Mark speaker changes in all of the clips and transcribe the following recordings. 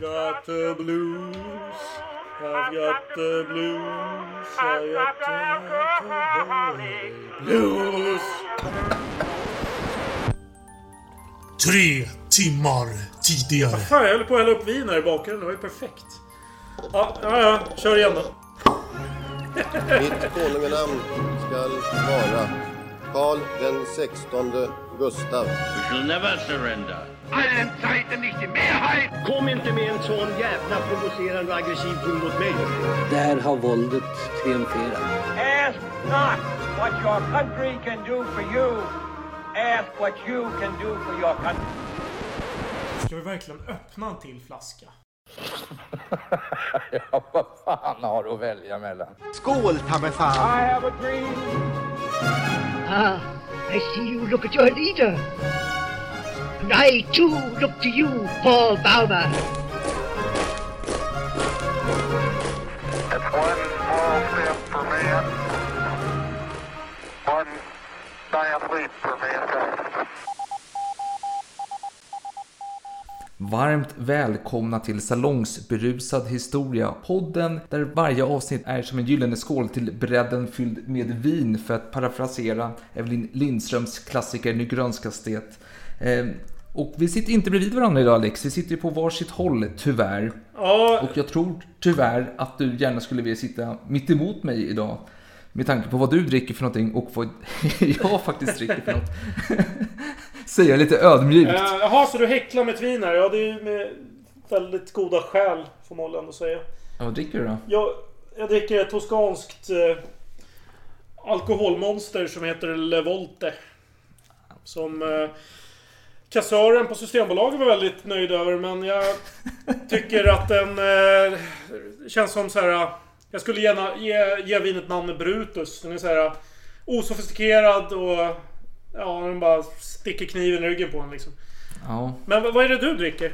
Speaker 1: got the blues. I've got the blues. I got the alcoholic blues.
Speaker 2: Tre timmar tidigare.
Speaker 1: Fan, jag höll på att hälla upp vin här i bakgrunden. Det var ju perfekt. Ja, ja, ja. Kör igen då.
Speaker 3: Mitt konunganamn skall vara Karl den sextonde Gustav.
Speaker 4: We shall never surrender.
Speaker 5: Allen Zeiten nicht die Mehrheit.
Speaker 6: Kom inte med en sån jävla provocerande och aggressiv ton mot mig.
Speaker 7: Där har våldet triumferat.
Speaker 8: Ask not what your country can do for you. Ask what you can do for your country.
Speaker 1: Ska vi verkligen öppna en till flaska?
Speaker 9: ja, vad fan har du att välja mellan?
Speaker 5: Skål, ta mig fan.
Speaker 8: I have a dream.
Speaker 6: Ah, I see you look at your leader. And I too look to you, Paul Bauma.
Speaker 10: It's one small step for man, one giant leap for mankind.
Speaker 11: Varmt välkomna till Salongsberusad historia. Podden där varje avsnitt är som en gyllene skål till bredden fylld med vin för att parafrasera Evelyn Lindströms klassiker Nu grönskas det. Eh, och vi sitter inte bredvid varandra idag Alex, vi sitter ju på varsitt håll tyvärr.
Speaker 1: Ja,
Speaker 11: Och jag tror tyvärr att du gärna skulle vilja sitta mitt emot mig idag. Med tanke på vad du dricker för någonting och vad jag faktiskt dricker för något. Säger jag lite ödmjukt.
Speaker 1: eh, jaha, så du häcklar med ett vin här? Ja, det är med väldigt goda skäl, får man väl ändå säga.
Speaker 11: Ja, vad dricker du då?
Speaker 1: Jag, jag dricker ett toskanskt eh, alkoholmonster som heter Levolte. Som eh, kassören på Systembolaget var väldigt nöjd över, men jag tycker att den eh, känns som så här. Jag skulle gärna ge, ge vinet namnet Brutus. Den är så här osofistikerad och ja, den bara sticker kniven i ryggen på en liksom.
Speaker 11: Ja,
Speaker 1: Men vad är det du dricker?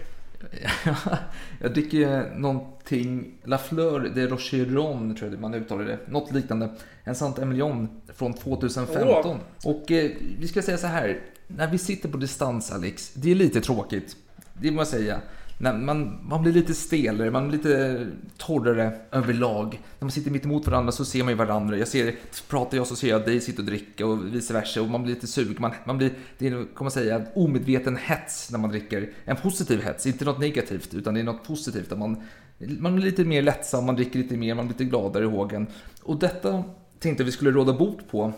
Speaker 11: jag dricker någonting La Fleur de Rocheron tror jag man uttalar det. Något liknande. En Sant Emilion från 2015. Och eh, vi ska säga så här. När vi sitter på distans Alex, det är lite tråkigt. Det måste jag säga. När man, man blir lite stelare, man blir lite torrare överlag. När man sitter mitt emot varandra så ser man ju varandra. Jag ser, pratar jag så ser jag dig sitta och dricka och vice versa. Och man blir lite sug. Man, man blir, det är, kan man säga, en omedveten hets när man dricker. En positiv hets, inte något negativt utan det är något positivt. Där man, man blir lite mer lättsam, man dricker lite mer, man blir lite gladare i hågen. Och detta tänkte jag vi skulle råda bot på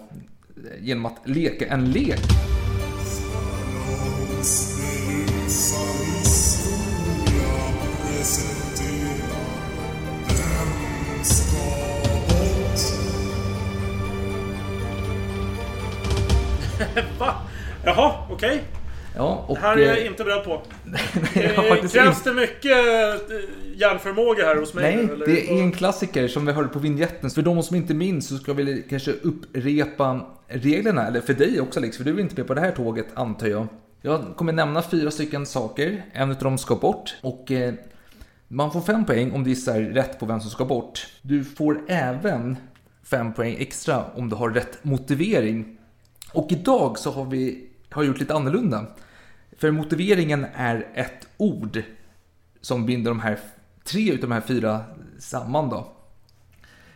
Speaker 11: genom att leka en lek.
Speaker 1: Va? Jaha, okej.
Speaker 11: Ja, och,
Speaker 1: Det här är jag
Speaker 11: eh,
Speaker 1: inte beredd på.
Speaker 11: faktiskt
Speaker 1: Krävs
Speaker 11: inte-
Speaker 1: det mycket eh, hjärnförmåga här hos mig?
Speaker 11: Nej,
Speaker 1: eller?
Speaker 11: det är en klassiker som vi hörde på vignetten. För de som inte minns så ska vi kanske upprepa reglerna. Eller för dig också Alex, för du är inte med på det här tåget antar jag. Jag kommer nämna fyra stycken saker. En av dem ska bort. Och eh, man får fem poäng om du gissar rätt på vem som ska bort. Du får även fem poäng extra om du har rätt motivering. Och idag så har vi har gjort lite annorlunda. För motiveringen är ett ord som binder de här tre utav de här fyra samman då.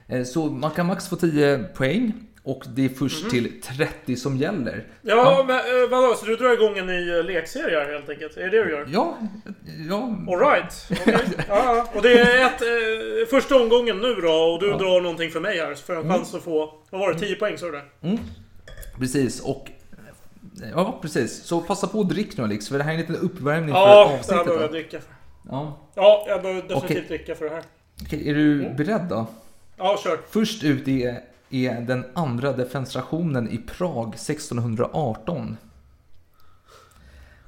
Speaker 11: Eh, så man kan max få 10 poäng och det är först till 30 som gäller.
Speaker 1: Ja, men eh, vadå? Så du drar igång en ny eh, lekserie här helt enkelt? Är det det du gör?
Speaker 11: Ja, ja,
Speaker 1: Alright. Okay. Ja, ja. Och det är ett, eh, första omgången nu då och du drar någonting för mig här. Så får jag en chans att få, vad var det, 10 poäng sa du det?
Speaker 11: precis. Och Ja, precis. Så passa på att drick nu Alex, för det här är en liten uppvärmning
Speaker 1: Ja,
Speaker 11: för
Speaker 1: det här
Speaker 11: avsnittet.
Speaker 1: behöver jag
Speaker 11: då.
Speaker 1: dricka för.
Speaker 11: Ja.
Speaker 1: Ja, jag behöver definitivt
Speaker 11: Okej.
Speaker 1: dricka för det här.
Speaker 11: Okej, är du beredd då?
Speaker 1: Ja, kör.
Speaker 11: Först ut är, är den andra defenstrationen i Prag 1618.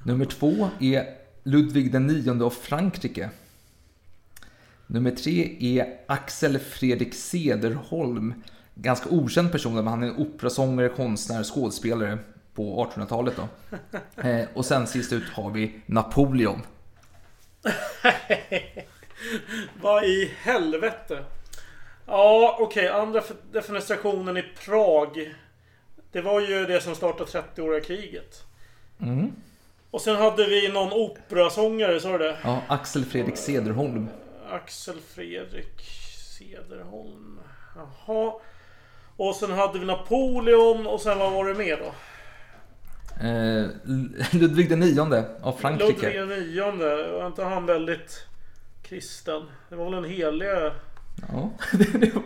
Speaker 11: Nummer två är Ludvig den nionde av Frankrike. Nummer tre är Axel Fredrik Cederholm. Ganska okänd person, men han är operasångare, konstnär, skådespelare på 1800-talet. Då. Eh, och sen sist ut har vi Napoleon.
Speaker 1: Vad i helvete? Ja, okej. Andra f- defenestrationen i Prag. Det var ju det som startade 30-åriga kriget.
Speaker 11: Mm.
Speaker 1: Och sen hade vi någon operasångare, sa du det?
Speaker 11: Ja, Axel Fredrik Cederholm.
Speaker 1: Axel Fredrik Cederholm. Jaha. Och sen hade vi Napoleon och sen vad var det mer då?
Speaker 11: Eh, Ludvig den nionde av Frankrike.
Speaker 1: Ludvig den nionde. Var inte han väldigt kristen? Det var väl en helig...
Speaker 11: Ja, det, det var...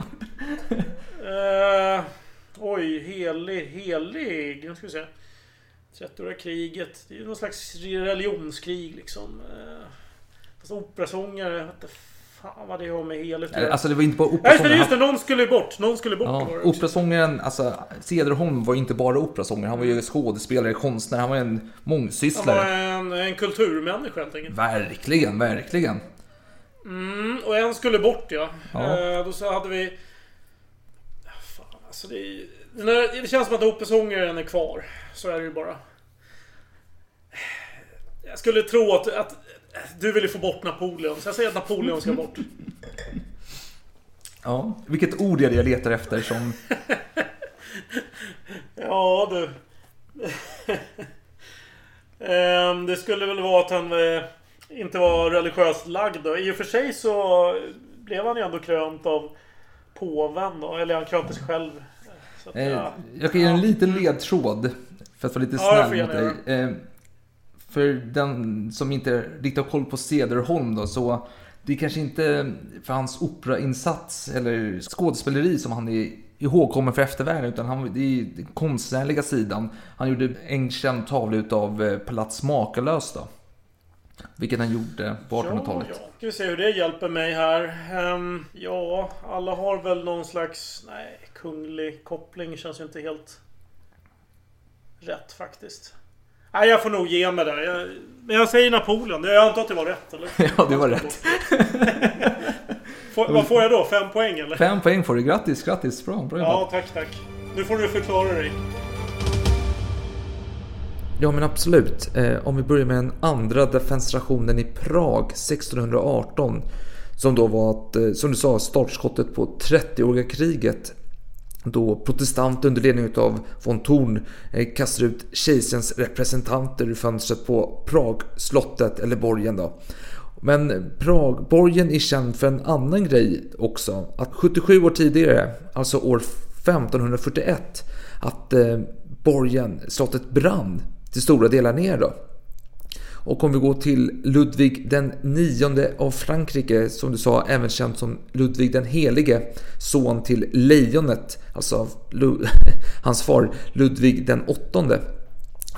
Speaker 1: Eh, oj, helig, helig. Nu ska vi se. 30-åriga kriget. Det är någon slags religionskrig liksom. Eh, fast operasångare, jag vet inte fan vad det har med heligt att göra.
Speaker 11: Alltså det var inte bara
Speaker 1: Nej, just det,
Speaker 11: operasångare.
Speaker 1: just det, någon skulle bort. Någon skulle bort
Speaker 11: Ja, operasångaren, alltså Cederholm var ju inte bara operasångare, han var ju skådespelare, konstnär, han var en
Speaker 1: Han var
Speaker 11: mångsysslare.
Speaker 1: en, en kulturmänniska helt enkelt.
Speaker 11: Verkligen, verkligen.
Speaker 1: Mm, och en skulle bort ja.
Speaker 11: Ja.
Speaker 1: Eh, då så hade vi... Ja, Fan, alltså det, är- den här, det känns som att operasångaren är kvar. Så är det ju bara. Jag skulle tro att, att du ville få bort Napoleon. Så jag säger att Napoleon ska bort.
Speaker 11: Ja, vilket ord är det jag letar efter som...
Speaker 1: Ja du. Ehm, det skulle väl vara att han eh, inte var religiöst lagd då. I och för sig så blev han ju ändå krönt av påven då. Eller han krönte sig själv. Att,
Speaker 11: Eh,
Speaker 1: ja.
Speaker 11: jag kan ge en liten ledtråd för att vara lite
Speaker 1: Ja,
Speaker 11: snäll mot dig. Eh, för den som inte riktigt har koll på Cederholm då, så det är kanske inte för hans operainsats eller skådespeleri som han är ihågkommen för eftervärlden, utan han, det är den konstnärliga sidan. Han gjorde en känd tavla utav eh, Palats Makalös då. Vilket han gjorde på 1800-talet.
Speaker 1: Ja, ja. Ska vi se hur det hjälper mig här. Ehm, ja, alla har väl någon slags... Nej, kunglig koppling känns ju inte helt rätt faktiskt. Nej, jag får nog ge mig där. Jag, men jag säger Napoleon. Jag antar att det var rätt, eller?
Speaker 11: Ja, det var rätt.
Speaker 1: Får, vad får jag då? Fem poäng, eller?
Speaker 11: Fem poäng får du. Grattis, grattis. Bra, bra jobbat.
Speaker 1: Ja, tack, tack. Nu får du förklara dig.
Speaker 11: Ja men absolut. Eh, om vi börjar med den andra defenstrationen i Prag 1618. Som då var, att, eh, som du sa, startskottet på 30-åriga kriget. Då protestanter under ledning av von Thorn eh, kastade ut kejsarens representanter ur fönstret på Pragslottet, eller borgen då. Men Pragborgen är känd för en annan grej också. Att 77 år tidigare, alltså år 1541, att eh, borgen, slottet brann till stora delar ner då. Och om vi går till Ludvig den nionde av Frankrike, som du sa, även känd som Ludvig den helige, son till lejonet, alltså av Lu- hans far Ludvig den åttonde,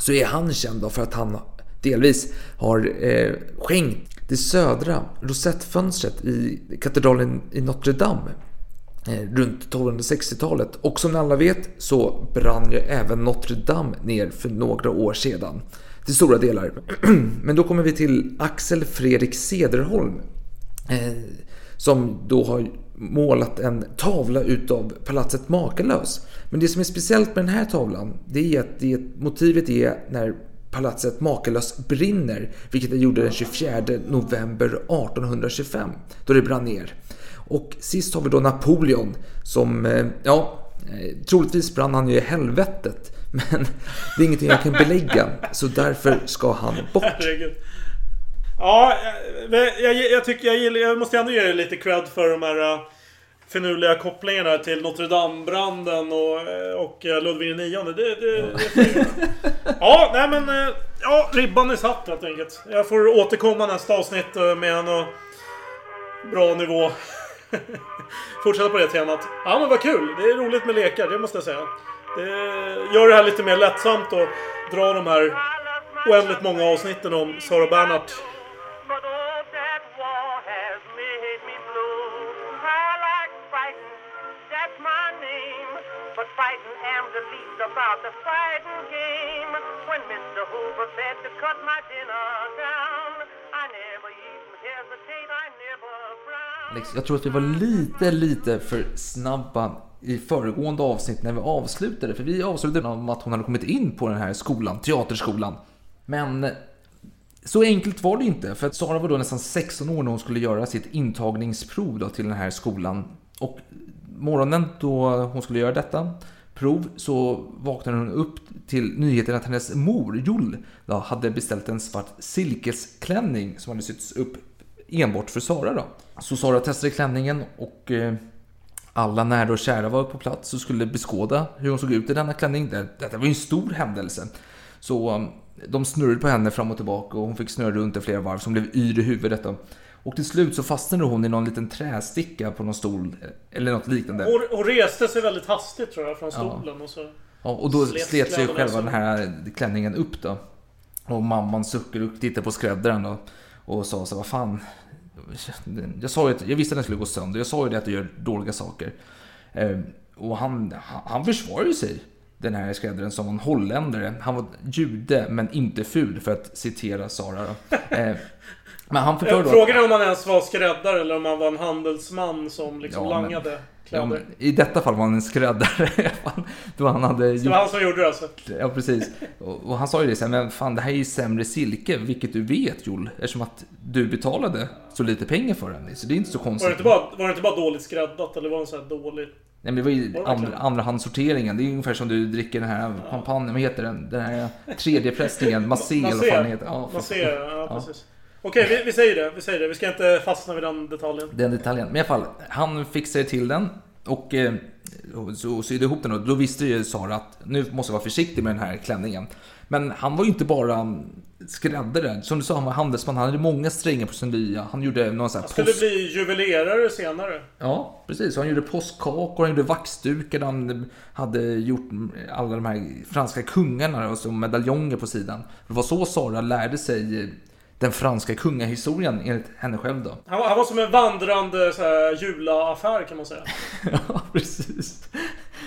Speaker 11: så är han känd då för att han delvis har eh, skänkt det södra rosettfönstret i katedralen i Notre Dame Eh, runt 1260-talet. Och som ni alla vet så brann ju även Notre Dame ner för några år sedan. Till stora delar. Men då kommer vi till Axel Fredrik Cederholm. Eh, som då har målat en tavla utav palatset Makalös. Men det som är speciellt med den här tavlan, det är att det, motivet är när palatset Makalös brinner, vilket det gjorde den 24 november 1825, då det brann ner. Och sist har vi då Napoleon som, eh, ja, eh, troligtvis brann han ju i helvetet. Men det är ingenting jag kan belägga, så därför ska han bort.
Speaker 1: Herregud. Ja, men jag, jag, tycker jag, gillar, jag måste ändå ge dig lite cred för de här finurliga kopplingarna till Notre Dame-branden och, eh, och Ludvig IX. Det, det, det. Ja, nej men... Ja, ribban är satt helt enkelt. Jag får återkomma nästa avsnitt med en bra nivå. Fortsätta på det temat. Ja men vad kul! Det är roligt med lekar, det måste jag säga. Det gör det här lite mer lättsamt och dra de här oändligt många avsnitten om Sara Bernhardt.
Speaker 12: Cut my dinner down, I never even hesitate, I never frown.
Speaker 11: Liksom, jag tror att vi var lite, lite för snabba i föregående avsnitt när vi avslutade. För vi avslutade med att hon hade kommit in på den här skolan, teaterskolan. Men så enkelt var det inte. För att Sara var då nästan 16 år när hon skulle göra sitt intagningsprov då till den här skolan. Och morgonen då hon skulle göra detta prov så vaknade hon upp till nyheten att hennes mor, Joll, då, hade beställt en svart silkesklänning som hade sytts upp enbart för Sara. Då. Så Sara testade klänningen och eh, alla nära och kära var på plats och skulle beskåda hur hon såg ut i denna klänning. Det- Detta var ju en stor händelse. Så um, de snurrade på henne fram och tillbaka och hon fick snurra runt i flera varv som blev yr i huvudet. Och till slut så fastnade hon i någon liten trästicka på någon stol eller något liknande.
Speaker 1: Hon, hon reste sig väldigt hastigt tror jag från stolen och så...
Speaker 11: Ja, och då
Speaker 1: Slet
Speaker 11: slet sig själva
Speaker 1: så.
Speaker 11: den här klänningen upp då. Och mamman suckade och tittade på skräddaren då. Och sa så vad fan. Jag sa ju att jag visste att den skulle gå sönder. Jag sa ju det att du gör dåliga saker. Eh, och han, han- försvarade sig. Den här skräddaren som en holländare. Han var jude men inte ful för att citera Sara då. Eh, men han förklarade
Speaker 1: Frågan är om han ens var skräddare eller om han var en handelsman som liksom
Speaker 11: Ja, men-
Speaker 1: langade
Speaker 11: Ja,
Speaker 1: kläder.
Speaker 11: men I detta fall var han en skräddare. Då han hade
Speaker 1: det var han som gjorde det alltså?
Speaker 11: Ja, precis. Och, och han sa ju det här, men fan det här är ju sämre silke, vilket du vet Joel, eftersom att du betalade så lite pengar för den. Så det är inte så
Speaker 1: Var
Speaker 11: konstigt.
Speaker 1: det inte bara, var det inte bara dåligt skräddat eller var det så här dåligt?
Speaker 11: Nej, men det var ju
Speaker 1: Var det
Speaker 11: andra, andrahandssorteringen. Det är ungefär som du dricker den här champagnen, vad heter den? Den här tredje pressningen, Massé eller vad fan heter. Ja,
Speaker 1: Massé, ja, precis. Okej, vi, vi säger det. Vi säger det. Vi ska inte fastna vid den detaljen.
Speaker 11: Den detaljen. Men i alla fall, han fixade till den och eh, så sydde ihop den och då visste ju Sara att nu måste jag vara försiktig med den här klänningen. Men han var ju inte bara skräddare. Som du sa, han var handelsman. Han hade många strängar på sin lya. Han gjorde någon sån här
Speaker 1: Han skulle
Speaker 11: post...
Speaker 1: bli juvelerare senare.
Speaker 11: Ja, precis. Han gjorde påskkakor, han gjorde vaxdukar, han hade gjort alla de här franska kungarna och så medaljonger på sidan. Det var så Sara lärde sig den franska kungahistorien enligt henne själv då.
Speaker 1: Han, var- han var som en vandrande så här, julaaffär kan man säga.
Speaker 11: Ja, precis.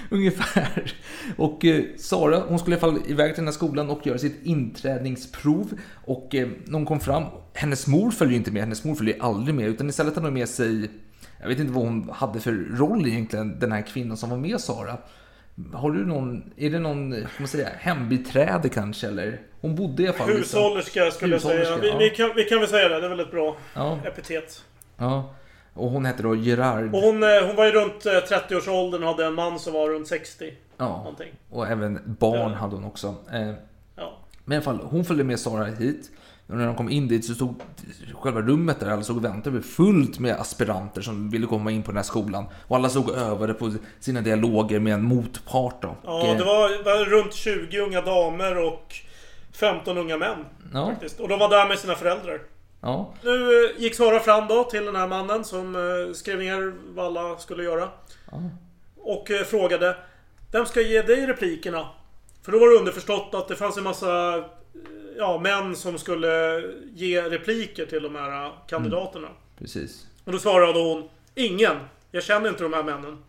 Speaker 11: Ungefär. Och eh, Sara, hon skulle i alla fall iväg till den här skolan och göra sitt inträdningsprov. Och eh, när hon kom fram, hennes mor följde ju inte med, hennes mor följde ju aldrig med, utan istället hade hon med sig, jag vet inte vad hon hade för roll egentligen, den här kvinnan som var med Sara. Har du någon, är det någon, kan man säga, hembiträde kanske eller? Hon bodde i alla fall
Speaker 1: Hushållerska skulle jag säga. Vi,
Speaker 11: ja.
Speaker 1: vi, kan, vi kan väl säga det. Det är väl ett bra
Speaker 11: Ja.
Speaker 1: epitet.
Speaker 11: Ja. Och hon hette då Gerard.
Speaker 1: Och hon, eh, hon var ju runt eh, 30-årsåldern och hade en man som var runt 60.
Speaker 11: Ja,
Speaker 1: Någonting.
Speaker 11: och även barn
Speaker 1: Ja.
Speaker 11: hade hon också. Eh,
Speaker 1: Ja.
Speaker 11: Men i alla fall, hon följde med Sara hit. Och när de kom in dit så stod själva rummet där alla såg och väntade fullt med aspiranter som ville komma in på den här skolan. Och alla såg och övade på sina dialoger med en motpart. Då.
Speaker 1: Ja,
Speaker 11: eh,
Speaker 1: det var, var runt 20 unga damer och 15 unga män.
Speaker 11: Ja.
Speaker 1: Faktiskt. Och de var där med sina föräldrar.
Speaker 11: Ja,
Speaker 1: Nu eh, gick Sara fram då till den här mannen som eh, skrev ner vad alla skulle göra. Och eh, frågade Vem ska ge dig replikerna? För då var det underförstått att det fanns en massa ja, män som skulle ge repliker till de här kandidaterna.
Speaker 11: precis.
Speaker 1: Och då svarade hon Ingen. Jag känner inte de här männen.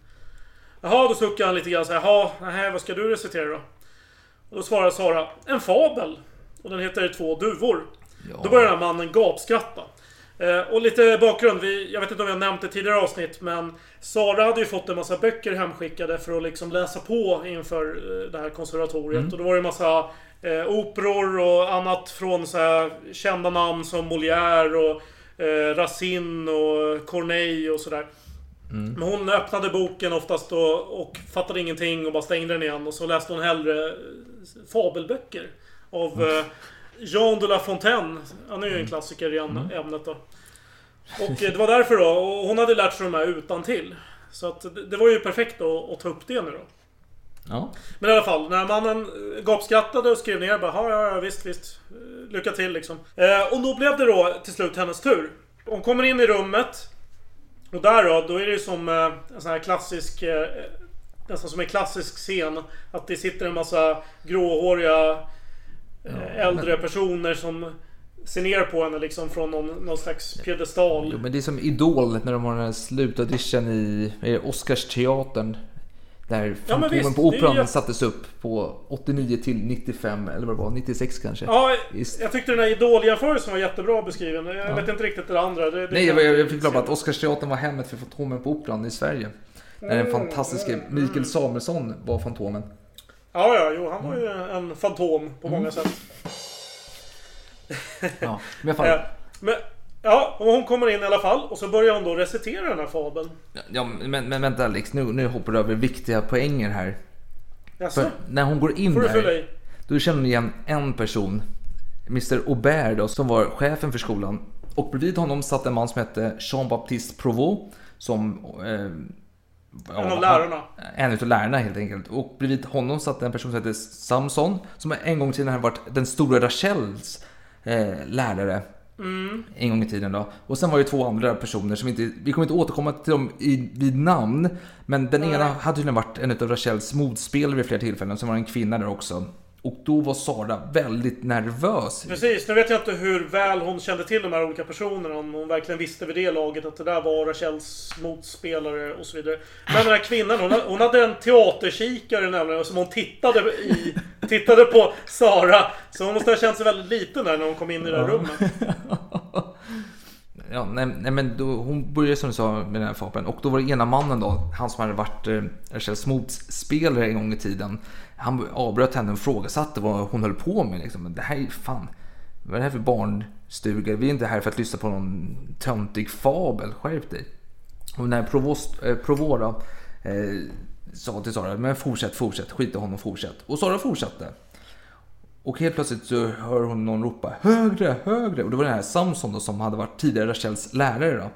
Speaker 1: Jaha, då suckade han lite grann så här. Jaha, nähä, vad ska du recitera då? Och då svarade Sara En fabel. Och den heter Två duvor. Då börjar den här mannen gapskratta. Eh, och lite bakgrund. Vi, jag vet inte om jag nämnt det tidigare avsnitt men Sara hade ju fått en massa böcker hemskickade för att liksom läsa på inför eh, det här konservatoriet.
Speaker 11: Mm.
Speaker 1: Och då var det en massa eh, operor och annat från så här kända namn som Molière och eh, Racine och Corneille och sådär.
Speaker 11: Mm.
Speaker 1: Men hon öppnade boken oftast och, och fattade ingenting och bara stängde den igen. Och så läste hon hellre eh, fabelböcker. Av eh, Jean de La Fontaine. Han är ju en klassiker i ämne- ämnet då. Och eh, det var därför då. Och hon hade lärt sig de här utan till. Så att det, det var ju perfekt då, att ta upp det nu då.
Speaker 11: Ja.
Speaker 1: Men i alla fall, när mannen gapskrattade och skrev ner bara ja, ja, visst, visst. Lycka till liksom. Eh, och då blev det då till slut hennes tur. Hon kommer in i rummet. Och där då, då är det som eh, en sån här klassisk... Eh, nästan som en klassisk scen. Att det sitter en massa gråhåriga eh, äldre personer som ser ner på henne liksom från någon, någon slags piedestal.
Speaker 11: Jo, men det är som Idol när de har den här slutaudition i Oscarsteatern. Där
Speaker 1: men
Speaker 11: Fantomen
Speaker 1: visst,
Speaker 11: på Operan
Speaker 1: ju-
Speaker 11: sattes upp på 89 till 95, eller vad det var, 96 kanske.
Speaker 1: Ja, jag tyckte den här Idol-jämförelsen var jättebra beskriven. Jag
Speaker 11: Ja.
Speaker 1: vet inte riktigt det andra. Det, det
Speaker 11: Nej, jag, jag, jag fick glömma att Oscarsteatern var hemmet för Fantomen på Operan i Sverige. Där den
Speaker 1: Mm,
Speaker 11: fantastiska Mikael Samuelsson var Fantomen.
Speaker 1: Ja, ja, jo, han var ju en fantom på många
Speaker 11: Mm.
Speaker 1: sätt.
Speaker 11: Ja, men.
Speaker 1: Ja, men, ja, och hon kommer in i alla fall och så börjar hon då recitera den här fabeln.
Speaker 11: Ja, men, men vänta Alex, nu, nu hoppar du över viktiga poänger här.
Speaker 1: Jaså?
Speaker 11: För när hon går in
Speaker 1: Får
Speaker 11: där, då känner hon igen en person. Mr Aubert då, som var chefen för skolan. Och bredvid honom satt en man som hette Jean-Baptiste Provost. Som... Eh, ja,
Speaker 1: En av lärarna.
Speaker 11: En av lärarna helt enkelt. Och bredvid honom satt en person som hette Samson. Som en gång i tiden hade varit den stora Rachels eh, lärare.
Speaker 1: Mm.
Speaker 11: En gång i tiden då. Och sen var det två andra personer som inte, vi kommer inte återkomma till dem i, vid namn. Men den ena hade tydligen varit en av Rachels motspelare vid flera tillfällen. Sen var det en kvinna där också. Och då var Sara väldigt nervös.
Speaker 1: Precis, nu vet jag inte hur väl hon kände till de här olika personerna. Om hon verkligen visste vid det laget att det där var Rachels motspelare och så vidare. Men den här kvinnan, hon, hade en teaterkikare nämligen som hon tittade i. Tittade på Sara. Så hon måste ha känt sig väldigt liten där när hon kom in i det här rummet.
Speaker 11: Ja, nej, nej men då, hon började som du sa med den här fabeln. Och då var det ena mannen då, han som hade varit eh, Rachels motspelare en gång i tiden. Han avbröt henne och frågasatte vad hon höll på med. Liksom. Det här är fan, vad är det här för barnstuga? Vi är inte här för att lyssna på någon töntig fabel. Skärp dig. Och när Provost, eh, Provo eh, sa till Sara, men fortsätt, fortsätt, skit i honom, fortsätt. Och Sara fortsatte. Och helt plötsligt så hör hon någon ropa högre, högre. Och det var den här Samson då som hade varit tidigare Rachels lärare då.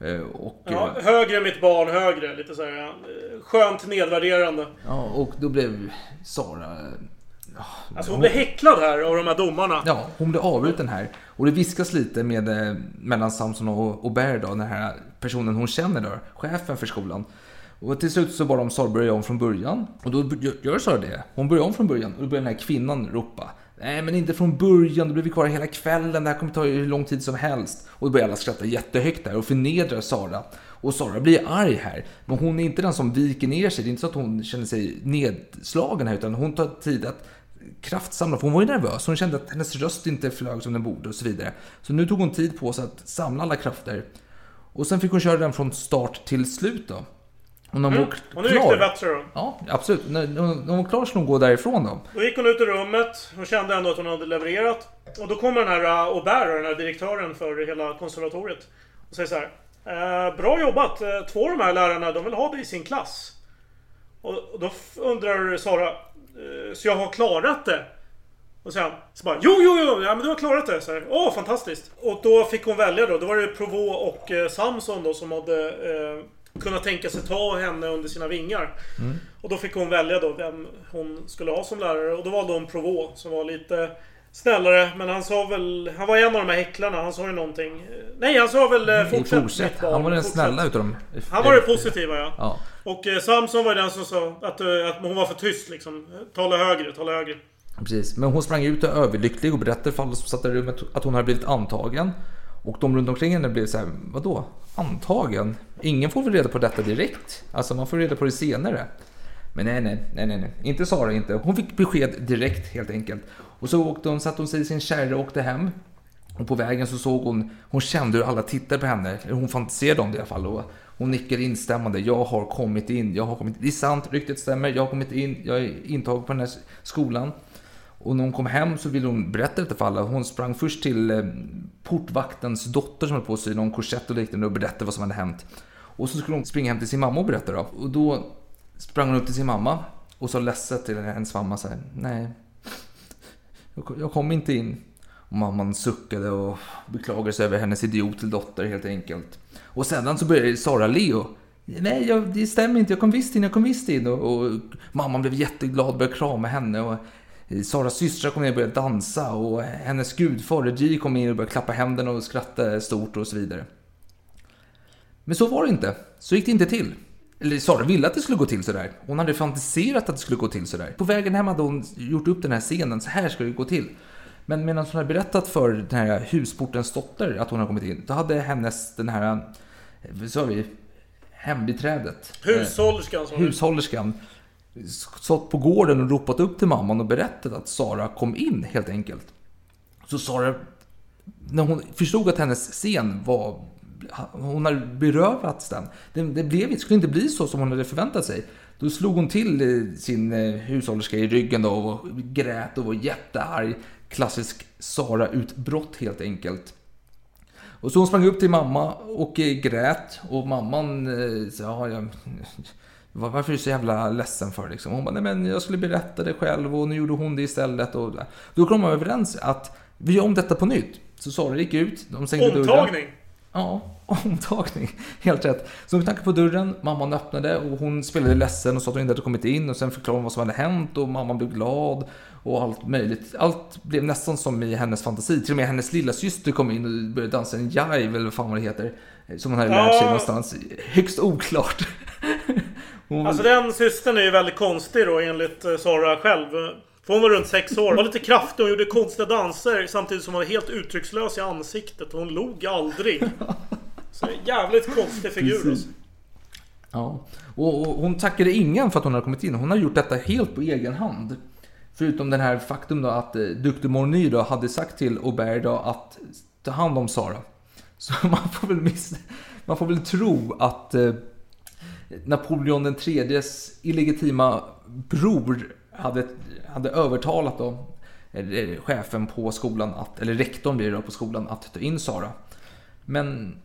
Speaker 11: Eh, Och,
Speaker 1: Ja,
Speaker 11: eh,
Speaker 1: högre mitt barn, högre. Lite så här, ja, skönt nedvärderande.
Speaker 11: ja, och då blev Sara...
Speaker 1: Alltså hon blev häcklad här av de här domarna.
Speaker 11: Ja, hon blev avbruten här. Och det viskas lite med, eh, mellan Samson och, och då, den här personen hon känner då, chefen för skolan. Och till slut så bad de Sara börja om från början. Och då gör- gör Sara det. Hon börjar om från början och då börjar den här kvinnan ropa. Nej men inte från början, då blir vi kvar hela kvällen, det här kommer ta hur lång tid som helst. Och då börjar alla skratta jättehögt där och förnedrar Sara. Och Sara blir arg här. Men hon är inte den som viker ner sig, det är inte så att hon känner sig nedslagen här utan hon tar tid att kraftsamla, för hon var ju nervös. Hon kände att hennes röst inte flög som den borde och så vidare. Så nu tog hon tid på sig att samla alla krafter. Och sen fick hon köra den från start till slut då. Och när hon
Speaker 1: Mm. Och nu gick det bättre då.
Speaker 11: Ja, absolut. När, när hon var klar skulle hon gå därifrån då.
Speaker 1: Då gick hon ut ur rummet. Hon kände ändå att hon hade levererat. Och då kommer den här Aubert, den här direktören för hela konservatoriet. Och säger så här. Eh, bra jobbat. Eh, Två av de här lärarna, de vill ha dig i sin klass. Och, och då undrar Sara. Eh, så jag har klarat det? Och sen så bara Jo, jo, jo! Ja, men du har klarat det. Så här, Åh, fantastiskt! Och då fick hon välja då. Då var det Provo och eh, Samson då som hade eh, kunnat tänka sig ta henne under sina vingar. Och då fick hon välja då vem hon skulle ha som lärare. Och då valde hon Provo som var lite snällare. Men han sa väl... Han var en av de här häcklarna. Han sa ju någonting. Nej, han sa väl eh, fortsätt,
Speaker 11: Fortsätt.
Speaker 1: barn,
Speaker 11: Han var den
Speaker 1: fortsätt."
Speaker 11: snälla utav dem.
Speaker 1: Han var det positiva ja.
Speaker 11: Ja.
Speaker 1: Och eh, Samson var den som sa att, eh, att hon var för tyst liksom. Tala högre, tala högre.
Speaker 11: Precis, men hon sprang ut överlycklig och berättade för alla som satt i rummet att hon hade blivit antagen. Och de runt omkring henne blev så här, vadå? Antagen? Ingen får väl reda på detta direkt? Alltså man får reda på det senare. Men nej, nej, nej, nej, nej. inte Sara inte. Hon fick besked direkt helt enkelt. Och så åkte hon, satte hon sig i sin kärra och åkte hem. Och på vägen så såg hon, hon kände hur alla tittade på henne. Hon fantiserade om det i alla fall. Och hon nickade instämmande. Jag har kommit in, jag har kommit in. Det är sant, ryktet stämmer. Jag har kommit in, jag är intagen på den här skolan. Och när hon kom hem så ville hon berätta detta för alla. Hon sprang först till eh, portvaktens dotter som höll på att sy någon korsett och liknande och berättade vad som hade hänt. Och så skulle hon springa hem till sin mamma och berätta då. Och då sprang hon upp till sin mamma och sa ledset till hennes mamma så här, nej, jag, kom inte in. Och mamman suckade och beklagade sig över hennes idiot till dotter helt enkelt. Och sedan så började Sara Leo. Nej, jag, det stämmer inte. Jag kom visst in, jag kom visst in. Och, och mamman blev jätteglad och började krama henne. Och Saras systrar kom ner och började dansa. Och hennes gudfar Reggie kom in och började klappa händerna och skratta stort och så vidare. Men så var det inte. Så gick det inte till. Eller Sara ville att det skulle gå till sådär. Hon hade fantiserat att det skulle gå till sådär. På vägen hem hade hon gjort upp den här scenen. Så här skulle det gå till. Men medan hon hade berättat för den här husportens dotter att hon hade kommit in. Då hade hennes, den här, eh, vad sa vi, hembiträdet.
Speaker 1: Hushållerskan
Speaker 11: eh. Hushållerskan. Stått på gården och ropat upp till mamman och berättat att Sara kom in helt enkelt. Så Sara, när hon förstod att hennes scen var hon hade berövats den. Det, det blev, det skulle inte bli så som hon hade förväntat sig. Då slog hon till eh, sin eh, hushållerska i ryggen då och grät och var jättearg. Klassisk Sara-utbrott helt enkelt. Och så hon sprang upp till mamma och eh, grät och mamman sa ja, jag, varför är du så jävla ledsen för liksom? Hon bara, nej men jag skulle berätta det själv och nu gjorde hon det istället. Och då kom de överens att vi gör om detta på nytt. Så Sara gick ut, de stängde dörren.
Speaker 1: Omtagning.
Speaker 11: Ja, omtagning. Helt rätt. Så hon knackade på dörren, mamman öppnade och hon spelade ledsen och sa att hon inte hade kommit in och sen förklarade hon vad som hade hänt och mamman blev glad och allt möjligt. Allt blev nästan som i hennes fantasi. Till och med hennes lilla syster kom in och började dansa en jive eller vad fan vad det heter. Som hon hade lärt sig någonstans. Högst oklart. Hon,
Speaker 1: Alltså den systern är ju väldigt konstig då enligt eh, Sara själv. För hon var runt sex år. Var lite kraftig och gjorde konstiga danser samtidigt som hon var helt uttryckslös i ansiktet. Hon log aldrig. Så jävligt konstig figur alltså.
Speaker 11: Ja, och, och hon tackade ingen för att hon hade kommit in. Hon har gjort detta helt på egen hand. Förutom den här faktum då att eh, Dr. Morny då hade sagt till Aubert då att ta hand om Sara. Så man får väl, miss, man får väl tro att eh, Napoleon den tredjes illegitima bror hade, hade övertalat då, chefen på skolan, att, eller rektorn blir det på skolan, att ta in Sara. Men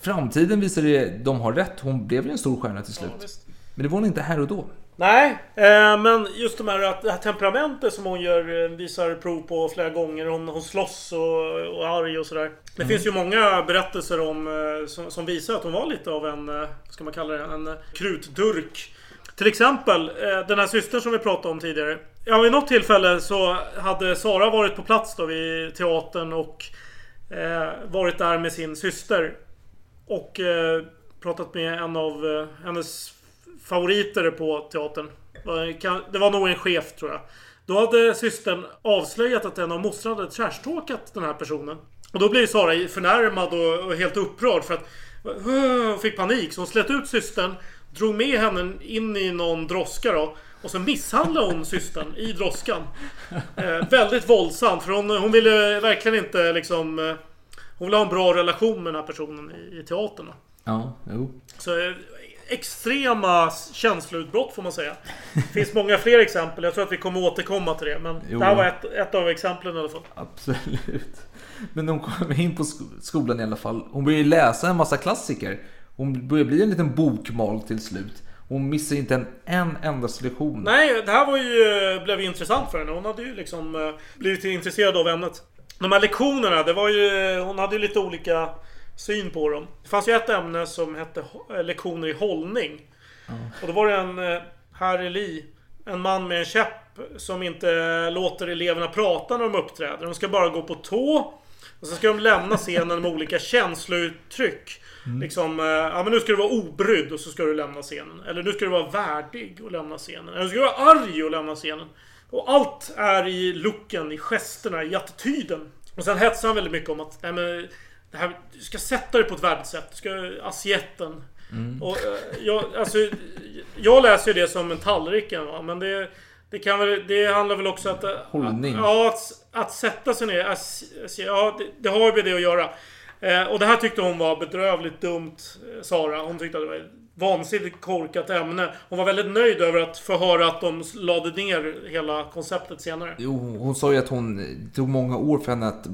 Speaker 11: framtiden visar det, de har rätt. Hon blev ju en stor stjärna till slut. Men det var hon inte här och då.
Speaker 1: Nej, eh, men just de här, att det här temperamentet som hon gör, eh, visar prov på flera gånger. Hon, hon slåss och, och arg och sådär. Det
Speaker 11: Mm.
Speaker 1: finns ju många berättelser om, eh, som, som visar att hon var lite av en, vad ska man kalla det, en krutdurk. Till exempel den här systern som vi pratade om tidigare. Ja, vid något tillfälle så hade Sara varit på plats då vid teatern och eh, varit där med sin syster. Och eh, pratat med en av hennes favoriter på teatern. Kan- Det var nog en chef tror jag. Då hade systern avslöjat att en av mostrarna hade trashtalkat den här personen. Och då blev Sara förnärmad och, och helt upprörd för att hon fick panik. Så hon slet ut systern, drog med henne in i någon droska då. Och så misshandlade hon systern i droskan. Eh, väldigt våldsamt för hon, hon ville verkligen inte liksom... Eh, hon ville ha en bra relation med den här personen i, i teatern. Då.
Speaker 11: Ja, jo.
Speaker 1: Så eh, extrema känsloutbrott får man säga. Det finns många fler exempel. Jag tror att vi kommer återkomma till det. Men
Speaker 11: Jo.
Speaker 1: det här var ett, ett av exemplen i alla fall.
Speaker 11: Absolut. Men hon kommer in på sk- skolan i alla fall. Hon börjar läsa en massa klassiker. Hon börjar bli en liten bokmal till slut. Hon missar inte en, en endaste lektion.
Speaker 1: Nej, det här var ju, blev ju intressant för henne. Hon hade ju liksom eh, blivit intresserad av ämnet. De här lektionerna, det var ju, hon hade ju lite olika syn på dem. Det fanns ju ett ämne som hette eh, lektioner i hållning. Och då var det en eh, Harry Lee, en man med en käpp som inte låter eleverna prata när de uppträder. De ska bara gå på tå. Och så ska de lämna scenen med olika känslouttryck. Liksom, eh, ja men nu ska du vara obrydd och så ska du lämna scenen. Eller nu ska du vara värdig och lämna scenen. Eller nu ska du vara arg och lämna scenen. Och allt är i looken, i gesterna, i attityden. Och sen hetsar han väldigt mycket om att, nej men, det här, du ska sätta dig på ett värdigt sätt. Du ska, assietten. Och, eh, jag, alltså, jag läser ju det som en tallriken va? men det, det, kan väl, det handlar väl också att...
Speaker 11: Hållning.
Speaker 1: Ja, att, att sätta sig ner. ass- Ja, det, det har ju med det att göra. Eh, och det här tyckte hon var bedrövligt dumt, eh, Sara. Hon tyckte att det var ett vansinnigt korkat ämne. Hon var väldigt nöjd över att få höra att de lade ner hela konceptet senare.
Speaker 11: Jo, hon sa ju att hon det tog många år för henne att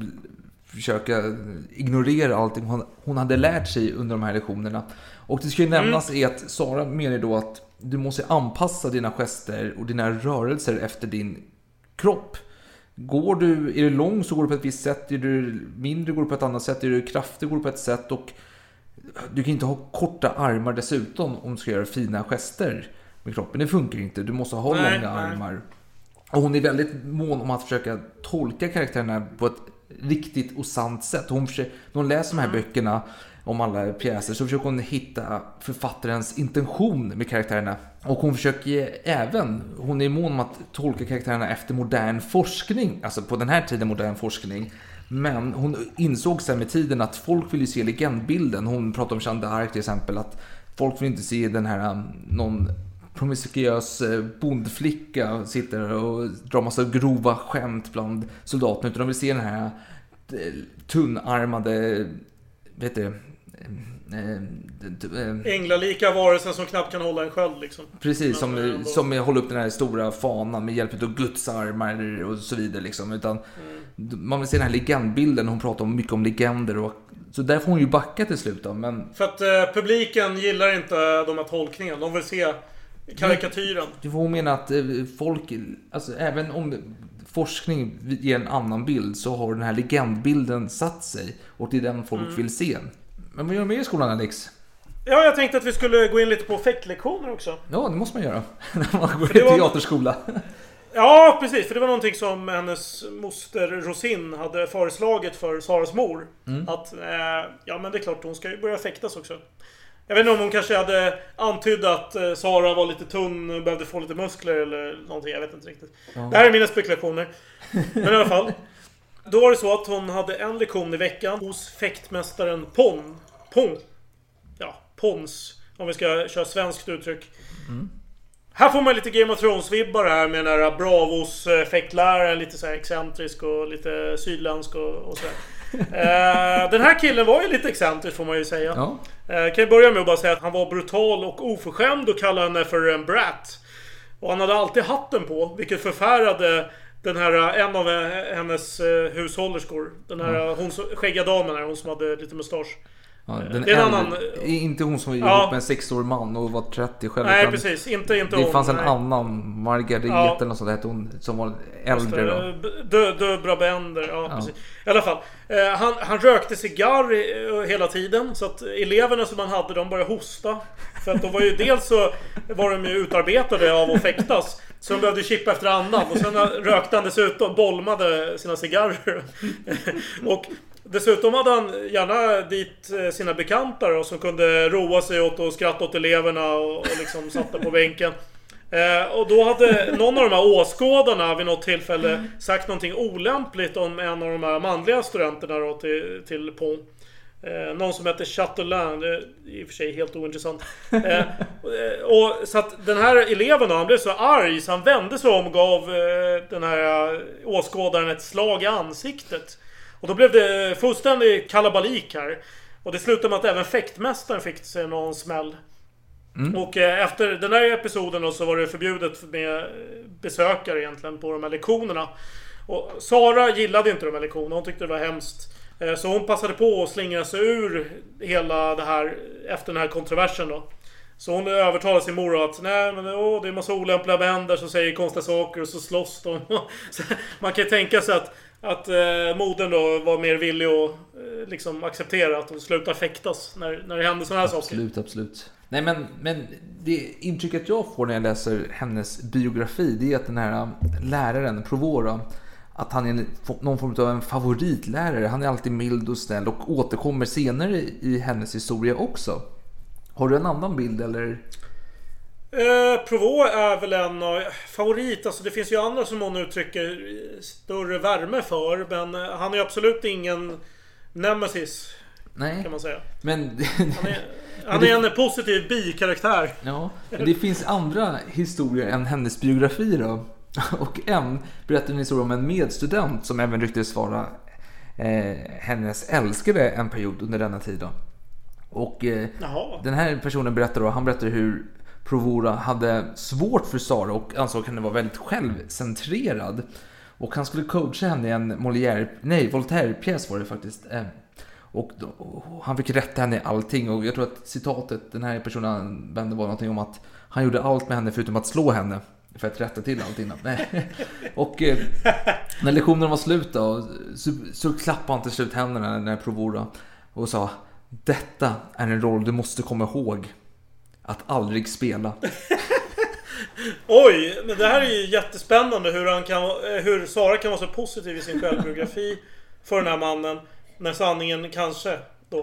Speaker 11: försöka ignorera allting hon, hon hade lärt sig under de här lektionerna. Och det ska ju nämnas är att Sara menar då att du måste anpassa dina gester och dina rörelser efter din kropp. Går du, är du lång så går du på ett visst sätt, är du mindre går du på ett annat sätt, är du kraftig går du på ett sätt och du kan inte ha korta armar dessutom om du ska göra fina gester med kroppen. Det funkar inte, du måste ha
Speaker 1: Nej,
Speaker 11: långa
Speaker 1: nej.
Speaker 11: armar. Och hon är väldigt mån om att försöka tolka karaktärerna på ett riktigt och sant sätt. Hon försöker, när hon läser de här böckerna om alla pjäser så försöker hon hitta författarens intention med karaktärerna. Och hon försöker även, hon är mån om att tolka karaktärerna efter modern forskning, alltså på den här tiden modern forskning. Men hon insåg sen med tiden att folk vill ju se legendbilden. Hon pratar om Jeanne d'Arc till exempel, att folk vill inte se den här um, någon promiskuös eh, bondflicka sitter och drar massa grova skämt bland soldaterna. Utan de vill se den här eh, tunnarmade, vet du, eh,
Speaker 1: Änglalika varelsen som knappt kan hålla en sköld liksom.
Speaker 11: Precis, som, som håller upp den här stora fanan med hjälp av Guds armar och så vidare. Liksom. Utan Man vill se den här legendbilden, hon pratar om mycket om legender. Och, så där får hon ju backa till slut. Då, men
Speaker 1: För att eh, publiken gillar inte de här tolkningarna. De vill se karikatyren.
Speaker 11: Du får mena att eh, folk, alltså även om forskning ger en annan bild så har den här legendbilden satt sig och det är den folk
Speaker 1: Mm.
Speaker 11: vill se. Men vad gör du mer i skolan Alex?
Speaker 1: Ja, jag tänkte att vi skulle gå in lite på fäktlektioner också.
Speaker 11: Ja, det måste man göra. När man går i
Speaker 1: var-
Speaker 11: teaterskola.
Speaker 1: Ja, precis. För det var någonting som hennes moster Rosin hade föreslagit för Saras mor.
Speaker 11: Mm.
Speaker 1: Att, eh, ja men det är klart, hon ska ju börja fäktas också. Jag vet inte om hon kanske hade antytt att eh, Sara var lite tunn och behövde få lite muskler eller någonting. Jag vet inte riktigt.
Speaker 11: Ja.
Speaker 1: Det här är mina spekulationer. Men i alla fall. Då var det så att hon hade en lektion i veckan hos fäktmästaren Pon. Pon. Ja, Pons. Om vi ska köra svenskt uttryck. Här får man lite Game of Thrones-vibbar här med den här Bravos eh, fäktläraren. Lite så här excentrisk och lite sydländsk och, och sådär. Eh, den här killen var ju lite excentrisk får man ju säga.
Speaker 11: Ja.
Speaker 1: Eh, kan jag börja med att bara säga att han var brutal och oförskämd och kallade henne för en brat. Och han hade alltid hatten på, vilket förfärade den här, eh, en av hennes hushållerskor. Den här, eh, hon skäggiga damen här, hon som hade lite mustasch.
Speaker 11: Ja,
Speaker 1: Eh,
Speaker 11: den
Speaker 1: det är en
Speaker 11: äldre-
Speaker 1: annan...
Speaker 11: Inte hon som var
Speaker 1: Ja.
Speaker 11: ihop med en sexårig man och var 30 själv.
Speaker 1: Nej, precis. Inte- inte
Speaker 11: Det
Speaker 1: hon,
Speaker 11: fanns en
Speaker 1: nej.
Speaker 11: annan, Margareta
Speaker 1: Ja.
Speaker 11: eller något sånt hette hon, som var äldre
Speaker 1: det,
Speaker 11: då.
Speaker 1: Dö, Döbra Bender, ja,
Speaker 11: Ja.
Speaker 1: precis. I alla fall. Eh, han, han rökte cigarr eh, hela tiden. Så att eleverna som han hade, de började hosta. För att de var ju dels så var de ju utarbetade av att fäktas. Så de behövde chippa efter andan. Och sen rökte han dessutom, bolmade sina cigarrer. och dessutom hade han gärna dit eh, sina bekanta då, som kunde roa sig åt och skratta åt eleverna och, och liksom satt på bänken. Eh, och då hade någon av de här åskådarna vid något tillfälle sagt någonting olämpligt om en av de här manliga studenterna då till, till Pont. Eh, någon som heter Chatelain, det är i och för sig helt ointressant. Eh, och, och, så att den här eleven då, han blev så arg så han vände sig om och gav eh, den här eh, åskådaren ett slag i ansiktet. Och då blev det fullständig kalabalik här. Och det slutade med att även fäktmästaren fick sig någon smäll. Och eh, efter den här episoden då, så var det förbjudet med besökare egentligen på de här lektionerna. Och Sara gillade inte de här lektionerna, hon tyckte det var hemskt. Eh, Så hon passade på att slingra sig ur hela det här efter den här kontroversen då. Så hon övertalade sin mor att nej men åh, det är massa olämpliga män som säger konstiga saker och så slåss de. Man kan ju tänka sig att, att eh, modern då var mer villig att eh, liksom acceptera att hon slutar fäktas när, när det händer sådana här saker.
Speaker 11: Absolut, absolut. Nej men, men det intrycket jag får när jag läser hennes biografi det är att den här eh, läraren, Provora, att han är en- någon form av en favoritlärare. Han är alltid mild och snäll och återkommer senare i hennes historia också. Har du en annan bild eller?
Speaker 1: Eh, Provo är väl en av favorit. Alltså det finns ju andra som hon uttrycker större värme för. Men eh, han är absolut ingen nemesis.
Speaker 11: Nej.
Speaker 1: Kan man säga.
Speaker 11: Men...
Speaker 1: Han är, han är en positiv bikaraktär.
Speaker 11: Ja, men det finns andra historier än hennes biografi då. Och en berättar en historia om en medstudent som även ryktades vara eh, hennes älskare en period under denna tid. Då. Och eh, den här personen berättar då, han berättar hur Provora hade svårt för Sara och ansåg henne vara väldigt självcentrerad. Och han skulle coacha henne i en Molière, nej Voltaire-pjäs var det faktiskt. Eh, och, då, och han fick rätta henne i allting och jag tror att citatet den här personen använde var någonting om att han gjorde allt med henne förutom att slå henne. För att rätta till allting. Nej. Och eh, när lektionen var slut då, så, så klappade han till slut händerna när Provora och sa Detta är en roll du måste komma ihåg. Att aldrig spela.
Speaker 1: Oj, men det här är ju jättespännande hur, han kan, eh, hur Sara kan vara så positiv i sin självbiografi för den här mannen. När sanningen kanske då är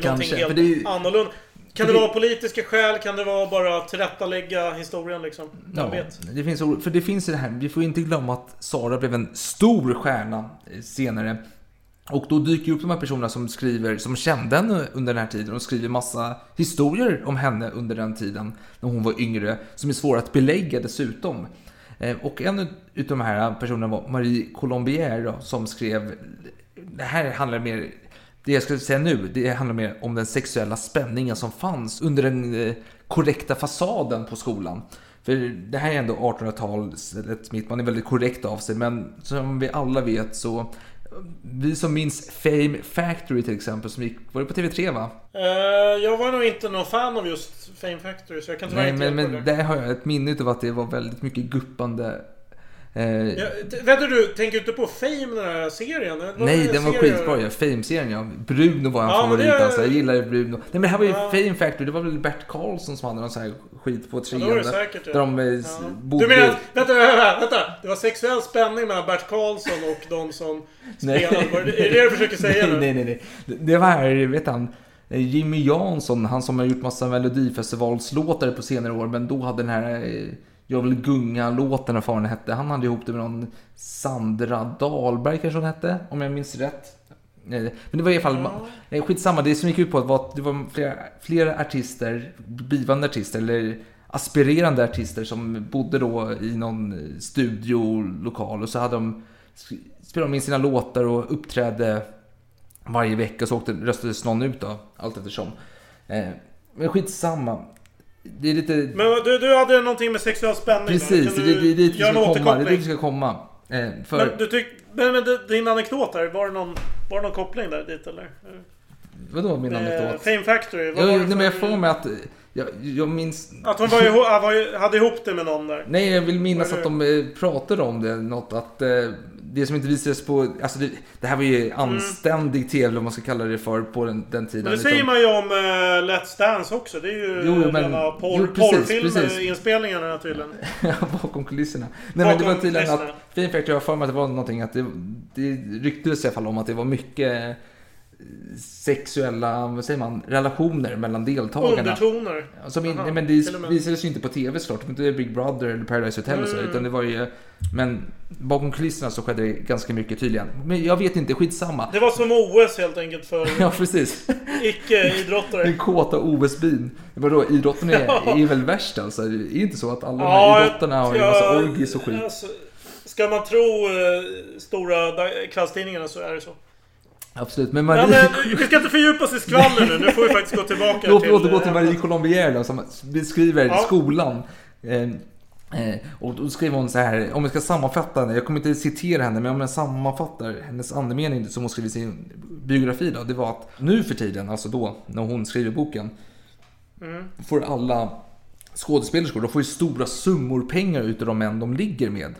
Speaker 1: någonting
Speaker 11: Kanske,
Speaker 1: helt
Speaker 11: det är ju-
Speaker 1: annorlunda. Kan det
Speaker 11: det-
Speaker 1: vara politiska skäl? Kan det vara bara att tillrättalägga historien liksom?
Speaker 11: Ja,
Speaker 1: vet?
Speaker 11: det finns, för det finns det här, vi får inte glömma att Sara blev en stor stjärna eh, senare. Och då dyker ju upp de här personerna som skriver, som kände henne under den här tiden och skriver massa historier om henne under den tiden, när hon var yngre, som är svåra att belägga dessutom. Eh, och en utav de här personerna var Marie Colombier som skrev, det här handlar mer, det jag ska säga nu, det handlar mer om den sexuella spänningen som fanns under den eh, korrekta fasaden på skolan. För det här är ändå 1800-talet mitt, man är väldigt korrekt av sig, men som vi alla vet så vi som minns Fame Factory till exempel, som gick, var det på TV3 va?
Speaker 1: Eh, jag var nog inte någon fan av just Fame Factory, så jag kan tyvärr
Speaker 11: Nej,
Speaker 1: inte
Speaker 11: men, men
Speaker 1: det.
Speaker 11: där har jag ett minne av att det var väldigt mycket guppande. Eh,
Speaker 1: Ja, vänta du, tänker inte på Fame, den här serien? Var
Speaker 11: Nej,
Speaker 1: en
Speaker 11: den var skitbra ja. Fame-serien ja. Bruno var en
Speaker 1: Ja,
Speaker 11: favorit
Speaker 1: det-
Speaker 11: alltså. Jag gillade Bruno. Nej men det här var ju
Speaker 1: Ja.
Speaker 11: Fame Factory. Det var väl Bert Karlsson som hade någon sån här skit på
Speaker 1: Ja,
Speaker 11: trean.
Speaker 1: det var det säkert, ja.
Speaker 11: Där de eh,
Speaker 1: Ja.
Speaker 11: bodde...
Speaker 1: Du menar, vänta, vänta, vänta, det var sexuell spänning mellan Bert Karlsson och de som
Speaker 11: Nej.
Speaker 1: spelade? Var det- Är det det du försöker säga nu?
Speaker 11: nej, nej, nej. Det- Det var vet han, eh, Jimmy Jansson, han som har gjort massa melodifestivalslåtar på senare år, men då hade den här eh, Jag vill gunga-låten, vad fan den hette. Han hade ihop det med någon Sandra Dahlberg kanske hon hette, om jag minns rätt. Eh, Men det var i alla fall, eh, skitsamma, det som gick ut på var att det var flera, flera artister, blivande artister, eller aspirerande artister som bodde då i någon studiolokal och så hade de spelade de in sina låtar och uppträdde varje vecka så åkte, röstades någon ut då, allt eftersom. Eh, men skitsamma. Det är lite...
Speaker 1: Men du, du hade någonting med sexuell spänning.
Speaker 11: Precis, det, det, det är dit vi ska komma. Det är dit vi ska komma. Eh, för,
Speaker 1: Men, du tyck, men, men din anekdot där, var det någon, var det någon koppling där dit eller?
Speaker 11: vadå min
Speaker 1: Eh,
Speaker 11: anekdot?
Speaker 1: Fame Factory, vad
Speaker 11: Jag,
Speaker 1: var
Speaker 11: nej, men jag får mig att... Jag, jag minns...
Speaker 1: Att hon var ihop, hade ihop det med någon där?
Speaker 11: Nej, jag vill minnas att de eh, pratade om det. Något att eh, det som inte visades på... Alltså det, det här var ju anständig tv, om man ska kalla det för, på den, den tiden.
Speaker 1: Men det
Speaker 11: liksom.
Speaker 1: säger man ju om uh, Let's Dance också. Det är ju
Speaker 11: Jo, men-
Speaker 1: rena porr,
Speaker 11: jo, precis,
Speaker 1: porrfilmer,
Speaker 11: precis.
Speaker 1: inspelningarna tydligen.
Speaker 11: Bakom kulisserna. Nej men det var
Speaker 1: Bakom
Speaker 11: tydligen att Factory, jag har för mig att det var någonting att det, det ryktades i alla fall om att det var mycket eh, sexuella, vad säger man, relationer mellan deltagarna.
Speaker 1: Undertoner.
Speaker 11: Som in,
Speaker 1: Aha,
Speaker 11: men det visades ju inte på tv såklart, inte Big Brother eller Paradise Hotel och så,
Speaker 1: Mm.
Speaker 11: utan det var ju, men bakom kulisserna så skedde det ganska mycket tydligen. Men jag vet inte, skitsamma.
Speaker 1: Det var som OS helt enkelt för
Speaker 11: Ja, precis.
Speaker 1: icke-idrottare.
Speaker 11: Den kåta OS-byn. Vadå, idrotten är,
Speaker 1: Ja.
Speaker 11: är väl värst alltså? Det är inte så att alla de här idrotterna har en massa orgies och skit?
Speaker 1: Alltså, ska man tro eh, stora da- kvällstidningarna så är det så.
Speaker 11: Absolut, men
Speaker 1: Men,
Speaker 11: Marie...
Speaker 1: eh, vi ska inte fördjupa oss i skvaller nu. Nu får vi faktiskt gå tillbaka
Speaker 11: Låt
Speaker 1: till...
Speaker 11: mig återgå till
Speaker 1: eh,
Speaker 11: Marie Colombier då, som beskriver
Speaker 1: Ja.
Speaker 11: skolan. Eh, eh, och då skriver hon så här, om jag ska sammanfatta henne, jag kommer inte citera henne, men om jag sammanfattar hennes andemening som hon skriver i sin biografi då, det var att nu för tiden, alltså då, när hon skriver boken,
Speaker 1: Mm.
Speaker 11: får alla skådespelerskor, de får ju stora summor pengar utav de män de ligger med.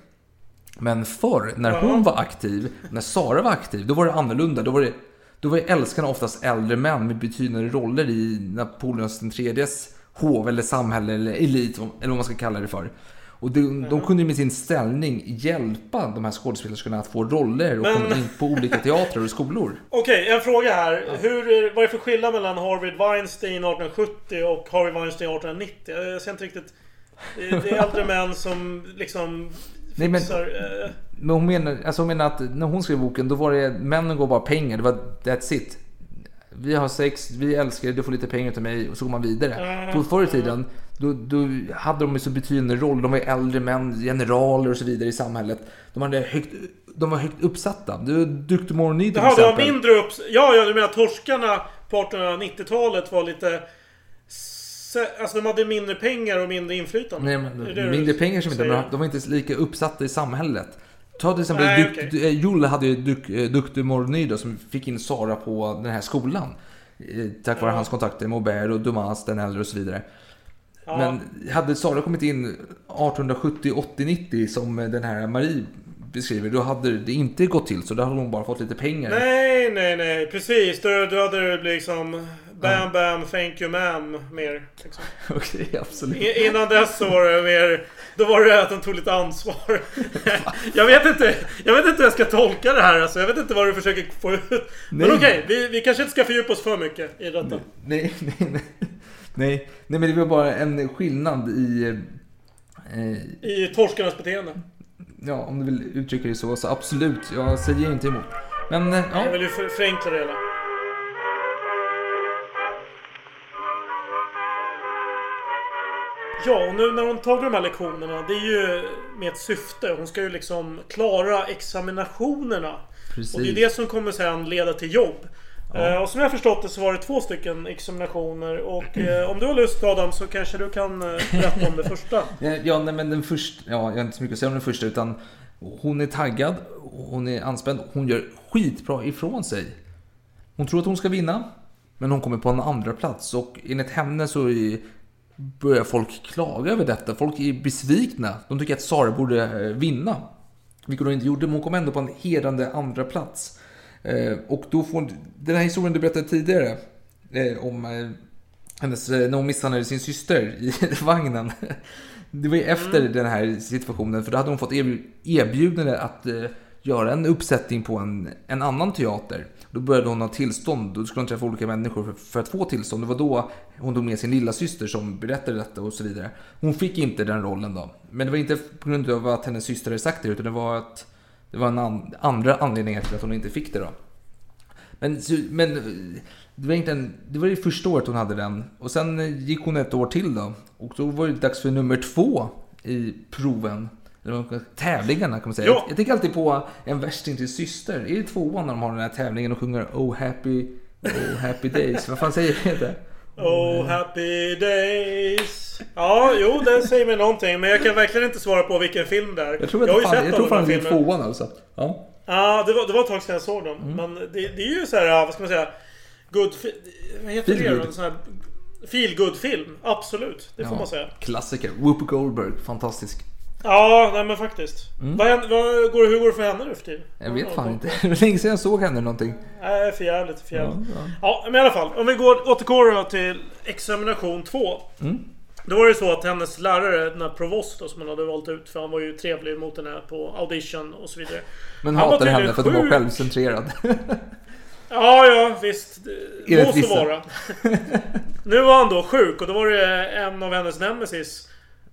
Speaker 11: Men förr, när hon var aktiv, när Sara var aktiv, då var det annorlunda. Då var, det, då var älskarna oftast äldre män med betydande roller i Napoleons tredjes hov eller samhälle eller elit, eller vad man ska kalla det för. Och de, de kunde med sin ställning hjälpa de här skådespelerskorna att få roller och
Speaker 1: Men-
Speaker 11: komma in på olika teatrar och skolor.
Speaker 1: Okej, en fråga här. Hur, vad är det för skillnad mellan Harvey Weinstein 1870 och Harvey Weinstein 1890? Jag ser inte riktigt... Det är äldre män som liksom
Speaker 11: Nej, men-
Speaker 1: fixar... eh,
Speaker 11: Men hon menar, alltså hon menar att när hon skrev boken, då var det männen går bara pengar. Det var that's it. Vi har sex, vi älskar dig, du får lite pengar till mig och så går man vidare. På förr i tiden, då, då hade de ju så betydande roll. De var äldre män, generaler och så vidare i samhället. De, hade högt, de var högt uppsatta. Du har Dr. Morny till
Speaker 1: Jaha, det var
Speaker 11: exempel.
Speaker 1: mindre upp... Ja, ja, du menar torskarna på 1890-talet var lite... Alltså de hade mindre pengar och mindre inflytande.
Speaker 11: Nej, men,
Speaker 1: det det
Speaker 11: mindre
Speaker 1: du
Speaker 11: pengar som inte, men de var inte lika uppsatta i samhället. Ta till exempel,
Speaker 1: Nej,
Speaker 11: Duk-
Speaker 1: okej.
Speaker 11: eh, Julle hade ju Duk, eh, Dukte Morny som fick in Sara på den här skolan. Eh, Tack vare
Speaker 1: Ja.
Speaker 11: hans kontakter med Aubert och Dumas den äldre och så vidare.
Speaker 1: Ja.
Speaker 11: Men hade Sara kommit in 1870, 80, 90 som den här Marie beskriver, då hade det inte gått till så. Då hade hon bara fått lite pengar.
Speaker 1: Nej, nej, nej. Precis. Då, då hade du liksom... Bam, bam, thank you ma'am. Mer. Liksom.
Speaker 11: Okej, absolut.
Speaker 1: I- Innan dess så var det mer... Då var det att de tog lite ansvar. jag vet inte. Jag vet inte hur jag ska tolka det här. Alltså, jag vet inte vad du försöker få ut. Men
Speaker 11: Nej.
Speaker 1: okej, vi, vi kanske inte ska fördjupa oss för mycket i detta.
Speaker 11: Nej, nej, nej. Nej, nej, men det var bara en skillnad i... Eh,
Speaker 1: I torskarnas beteende.
Speaker 11: Ja, om du vill uttrycka det så, så absolut. Jag säger inte emot. Men eh,
Speaker 1: Jag
Speaker 11: ja,
Speaker 1: vill ju för- förenkla det hela. Ja, och nu när hon tagit de här lektionerna, det är ju med ett syfte. Hon ska ju liksom klara examinationerna.
Speaker 11: Precis.
Speaker 1: Och det är det som kommer sen leda till jobb. Eh, och som jag förstått det så var det två stycken examinationer. Och eh, om du har lust Adam så kanske du kan eh, berätta om det första.
Speaker 11: Ja, ja nej, men den första, ja, jag har inte så mycket att säga om den första utan Hon är taggad, hon är anspänd, hon gör skitbra ifrån sig. Hon tror att hon ska vinna, men hon kommer på en andra plats och enligt henne så börjar folk klaga över detta. Folk är besvikna. De tycker att Sara borde eh, vinna. Vilket hon inte gjorde, men hon kom ändå på en hedrande andra plats. Eh, och då får den här historien du berättade tidigare eh, om hennes, när hon misshandlade sin syster i vagnen. Det var ju efter den här situationen, för då hade hon fått erbjud- erbjudande att göra en uppsättning på en, en annan teater. Då började hon ha tillstånd, då skulle hon träffa olika människor för, för att få tillstånd. Det var då hon tog med sin lilla syster som berättade detta och så vidare. Hon fick inte den rollen då. Men det var inte på grund av att hennes syster hade sagt det, utan det var att det var en an, andra anledningar till att hon inte fick det då. Men, men det var egentligen, det var det första året hon hade den. Och sen gick hon ett år till då. Och då var det dags för nummer två i proven. Tävlingarna kan man säga.
Speaker 1: Ja.
Speaker 11: Jag, tänker alltid på En värsting till syster. Är det tvåan när de har den här tävlingen och sjunger Oh happy, oh happy days? vad fan säger det?
Speaker 1: Oh happy days. Ja, jo det säger mig någonting. Men jag kan verkligen inte svara på vilken film det är.
Speaker 11: Jag tror att
Speaker 1: har ju
Speaker 11: fan,
Speaker 1: sett
Speaker 11: jag tror fan det är tvåan alltså. Ja.
Speaker 1: Ja, det var, det var ett tag sedan jag såg dem.
Speaker 11: Mm.
Speaker 1: Men det, det är ju så här, vad ska man säga? Good... Vad heter
Speaker 11: Feel
Speaker 1: det? sån här feel good film Absolut, det får
Speaker 11: Ja,
Speaker 1: man säga.
Speaker 11: Klassiker. Whoopi Goldberg, fantastisk.
Speaker 1: Ja, nej men faktiskt.
Speaker 11: Mm.
Speaker 1: Vad, vad går, hur går det för henne nu för tiden?
Speaker 11: Jag vet fan inte. Det var länge sedan jag såg henne någonting.
Speaker 1: Nej, för jävligt, för jävligt.
Speaker 11: Ja,
Speaker 1: Ja, men i alla fall. Om vi går, återgår då till examination 2.
Speaker 11: Mm.
Speaker 1: Då var det så att hennes lärare, den här Provost då, som hon hade valt ut, för han var ju trevlig mot henne på audition och så vidare.
Speaker 11: Men
Speaker 1: Han
Speaker 11: hatade henne för att hon var självcentrerad.
Speaker 1: Ja, ja visst. Må så vara. nu var han då sjuk och då var det en av hennes nemesis.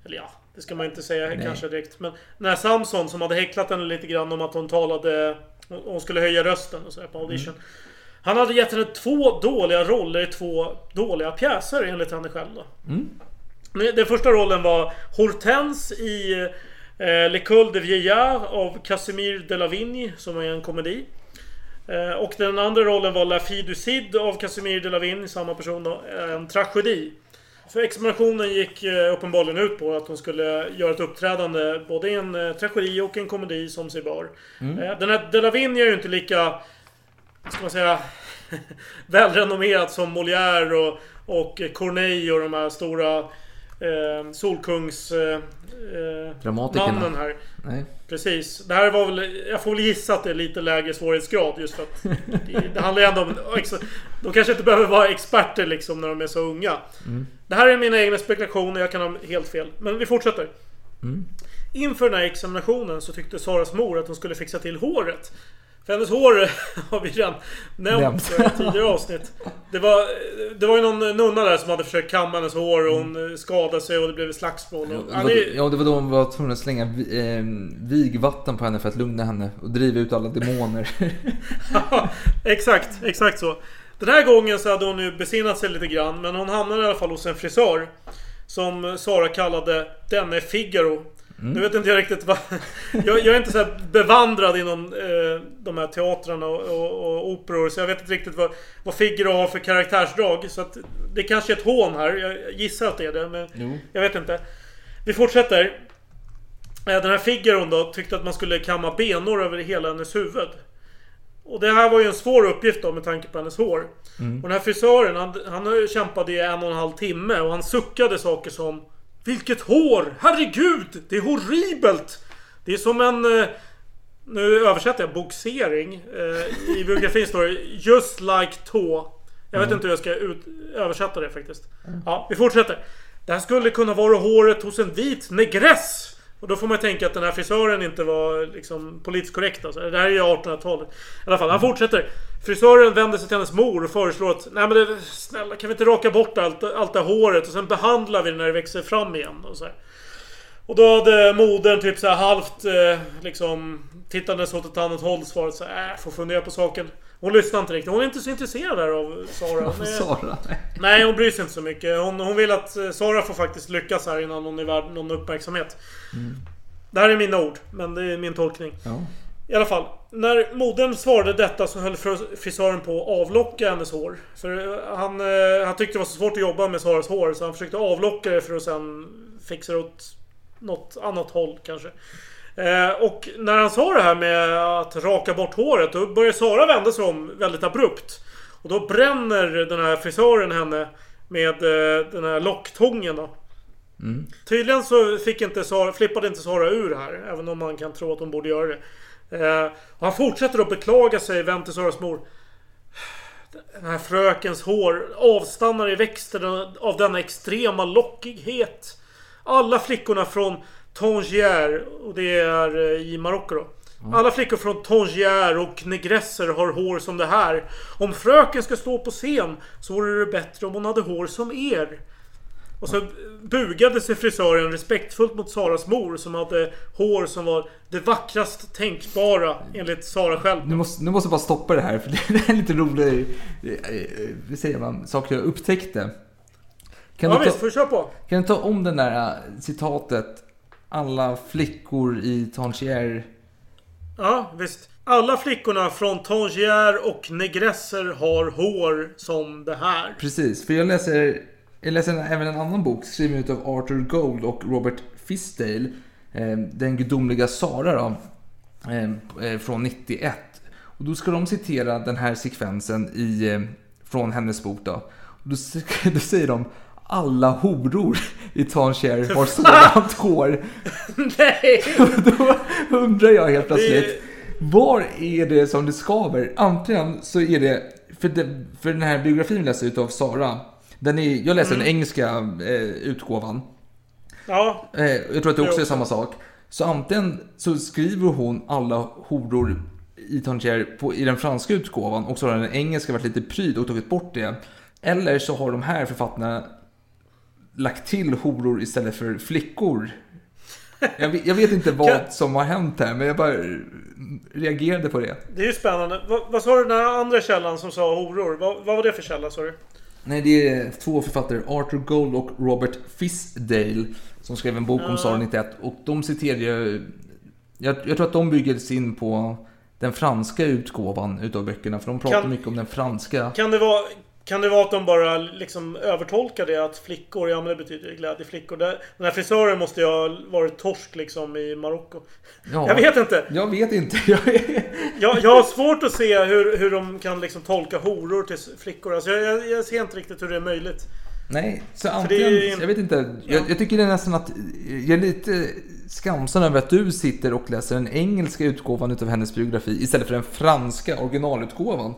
Speaker 1: Eller ja, det ska man inte säga
Speaker 11: Nej.
Speaker 1: kanske direkt. Men den här Samson som hade häcklat henne lite grann om att hon talade... Hon skulle höja rösten och så här på audition.
Speaker 11: Mm.
Speaker 1: Han hade gett henne två dåliga roller i två dåliga pjäser enligt henne själv då.
Speaker 11: Mm.
Speaker 1: Den första rollen var Hortense i eh, L'école de Vieillard av Casimir Delavigne som är en komedi. Eh, och den andra rollen var La Fille du Cid av Casimir Delavigne, samma person då, en tragedi. För examinationen gick eh, uppenbarligen ut på att hon skulle göra ett uppträdande både i en eh, tragedi och en komedi som sig bör.
Speaker 11: Mm.
Speaker 1: Eh, den här Delavigne är ju inte lika, ska man säga, välrenommerad som Molière och, och Corneille och de här stora eh, Solkungs... Eh, eh,
Speaker 11: Dramatikerna.
Speaker 1: mannen här.
Speaker 11: Nej.
Speaker 1: Precis. Det här var väl... Jag får väl gissa att det är lite lägre svårighetsgrad just för att det, det handlar ju ändå om... De kanske inte behöver vara experter liksom när de är så unga.
Speaker 11: Mm.
Speaker 1: Det här är mina egna spekulationer, jag kan ha helt fel. Men vi fortsätter.
Speaker 11: Mm.
Speaker 1: Inför den här examinationen så tyckte Saras mor att hon skulle fixa till håret. För hennes hår har vi redan nämnt i tidigare avsnitt. Det var, det var ju någon nunna där som hade försökt kamma hennes hår och hon skadade sig och det blev slagsmål. Och,
Speaker 11: Det ja, det var då hon var tvungen att slänga eh, vigvatten på henne för att lugna henne och driva ut alla demoner.
Speaker 1: exakt, exakt så. Den här gången så hade hon ju besinnat sig lite grann, men hon hamnade i alla fall hos en frisör. Som Sara kallade Denne Figaro.
Speaker 11: Mm.
Speaker 1: Nu vet inte jag riktigt vad... Jag, jag är inte så här bevandrad inom eh, de här teatrarna och, och, och operor, så jag vet inte riktigt vad, vad Figaro har för karaktärsdrag. Så att det kanske är ett hån här. Jag gissar att det är det, men
Speaker 11: Jo.
Speaker 1: jag vet inte. Vi fortsätter. Eh, Den här Figaron då tyckte att man skulle kamma benor över hela hennes huvud. Och det här var ju en svår uppgift då med tanke på hennes hår.
Speaker 11: Mm.
Speaker 1: Och den här frisören, han, han kämpade i en och en halv timme och han suckade saker som Vilket hår! Herregud! Det är horribelt! Det är som en... eh, Nu översätter jag boxering. Eh, I biografin står det Just like tå. Jag vet
Speaker 11: Mm.
Speaker 1: inte hur jag ska ut, översätta det faktiskt. Ja, vi fortsätter. Det här skulle kunna vara håret hos en vit negress. Och då får man tänka att den här frisören inte var liksom politiskt korrekt. Alltså. Det här är ju 1800-talet. I alla fall, han fortsätter. Frisören vänder sig till hennes mor och föreslår att Nej men det, snälla kan vi inte raka bort allt, allt det här håret och sen behandlar vi det när det växer fram igen. Och, så här. och då hade modern typ så här halvt eh, liksom tittandes åt ett annat håll svarat så här, äh, får fundera på saken. Hon lyssnar inte riktigt. Hon är inte så intresserad där av Sara. Är-
Speaker 11: Sara.
Speaker 1: Nej, hon bryr sig inte så mycket. Hon, hon vill att eh, Sara får faktiskt lyckas här innan hon är värd någon uppmärksamhet.
Speaker 11: Mm.
Speaker 1: Det här är mina ord, men det är min tolkning.
Speaker 11: Ja.
Speaker 1: I alla fall. När modern svarade detta så höll fris- frisören på att avlocka hennes hår. För eh, han, eh, han tyckte det var så svårt att jobba med Saras hår så han försökte avlocka det för att sen fixa det åt något annat håll kanske. Eh, och när han sa det här med att raka bort håret, då börjar Sara vända sig om väldigt abrupt. Och då bränner den här frisören henne med den här locktången då.
Speaker 11: Mm.
Speaker 1: Tydligen så fick inte Sara, flippade inte Sara ur här, även om man kan tro att hon borde göra det. Eh, och han fortsätter att beklaga sig, vän till Saras mor. Den här frökens hår avstannar i växten av denna extrema lockighet. Alla flickorna från Tangier, och det är eh, i Marocko då. Alla flickor från Tangier och negresser har hår som det här. Om fröken ska stå på scen så vore det bättre om hon hade hår som er. Och så bugade sig frisören respektfullt mot Saras mor som hade hår som var det vackrast tänkbara enligt Sara själv.
Speaker 11: Nu måste, nu måste jag bara stoppa det här för det är lite rolig, eh, vad säger man, saker jag upptäckte. Kan
Speaker 1: ja
Speaker 11: du
Speaker 1: visst,
Speaker 11: ta,
Speaker 1: på.
Speaker 11: kan du ta om den där eh, citatet alla flickor i Tangier
Speaker 1: Ja, visst. Alla flickorna från Tangier och negresser har hår som det här.
Speaker 11: Precis, för jag läser, jag läser även en annan bok skriven av Arthur Gold och Robert Fisdale. Eh, Den gudomliga Sara då, eh, eh, från 91. Och då ska de citera den här sekvensen i, från hennes bok då. Och då, då säger de alla horor i Tangier har sådant hår.
Speaker 1: Nej!
Speaker 11: Då undrar jag helt plötsligt. Var är det som det skaver? Antingen så är det, för, det, för den här biografin jag läser utav Sara. Den är, jag läser den engelska eh, utgåvan.
Speaker 1: Ja,
Speaker 11: Eh, jag tror att det också är samma sak. Så antingen så skriver hon alla horor i Tangier på, i den franska utgåvan och så har den engelska varit lite pryd och tagit bort det. Eller så har de här författarna lagt till horor istället för flickor. Jag vet, jag vet inte vad som har hänt här, men jag bara reagerade på det.
Speaker 1: det är ju spännande. Va, vad sa du den här andra källan som sa horor? Va, vad var det för källa sa du?
Speaker 11: Nej, det är två författare, Arthur Gold och Robert Fisdale, som skrev en bok om. Sara 91. Och de citerar ju... Jag, jag tror att de bygger sin på den franska utgåvan utav böckerna, för de pratar
Speaker 1: Kan-
Speaker 11: mycket om den franska.
Speaker 1: Kan det vara... Kan det vara att de bara liksom övertolkar det att flickor, ja men det betyder glädjeflickor. Den här frisören måste ju ha varit torsk liksom i Marocko.
Speaker 11: Ja.
Speaker 1: Jag vet inte.
Speaker 11: Jag vet inte. Jag.
Speaker 1: Jag, har svårt att se hur, hur de kan liksom tolka horor till flickor. Alltså jag, jag, jag ser inte riktigt hur det är möjligt.
Speaker 11: Nej, så antingen,
Speaker 1: ju-
Speaker 11: jag vet inte. Jag, jag tycker det är nästan att, jag är lite skamsen över att du sitter och läser den engelska utgåvan utav hennes biografi istället för den franska originalutgåvan.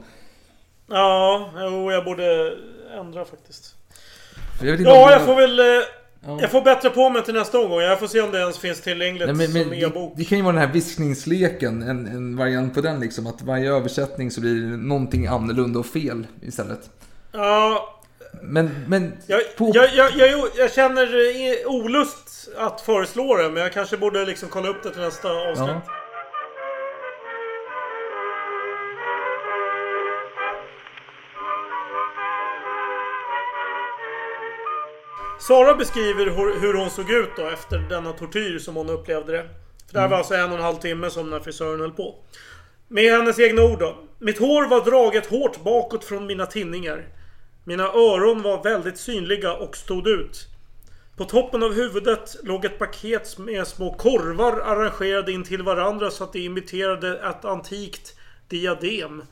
Speaker 1: Ja, jo, jag borde ändra faktiskt.
Speaker 11: Jag
Speaker 1: Ja, jag får väl... eh, Jag får bättra på mig till nästa omgång. Jag får se om det ens finns tillgängligt
Speaker 11: Nej, men, men,
Speaker 1: som
Speaker 11: det,
Speaker 1: e-bok.
Speaker 11: det kan ju vara den här viskningsleken, en, en variant på den liksom. Att varje översättning så blir det någonting annorlunda och fel istället.
Speaker 1: Ja,
Speaker 11: Men, men
Speaker 1: jag,
Speaker 11: på,
Speaker 1: jag, jag, jag, jag känner eh, olust att föreslå det, men jag kanske borde liksom kolla upp det till nästa avsnitt.
Speaker 11: ja.
Speaker 1: Sara beskriver hur, hur hon såg ut då efter denna tortyr som hon upplevde det. För det här var alltså en och en halv timme som när frisören höll på. Med hennes egna ord då. Mitt hår var draget hårt bakåt från mina tinningar. Mina öron var väldigt synliga och stod ut. På toppen av huvudet låg ett paket med små korvar arrangerade in till varandra så att det imiterade ett antikt diadem.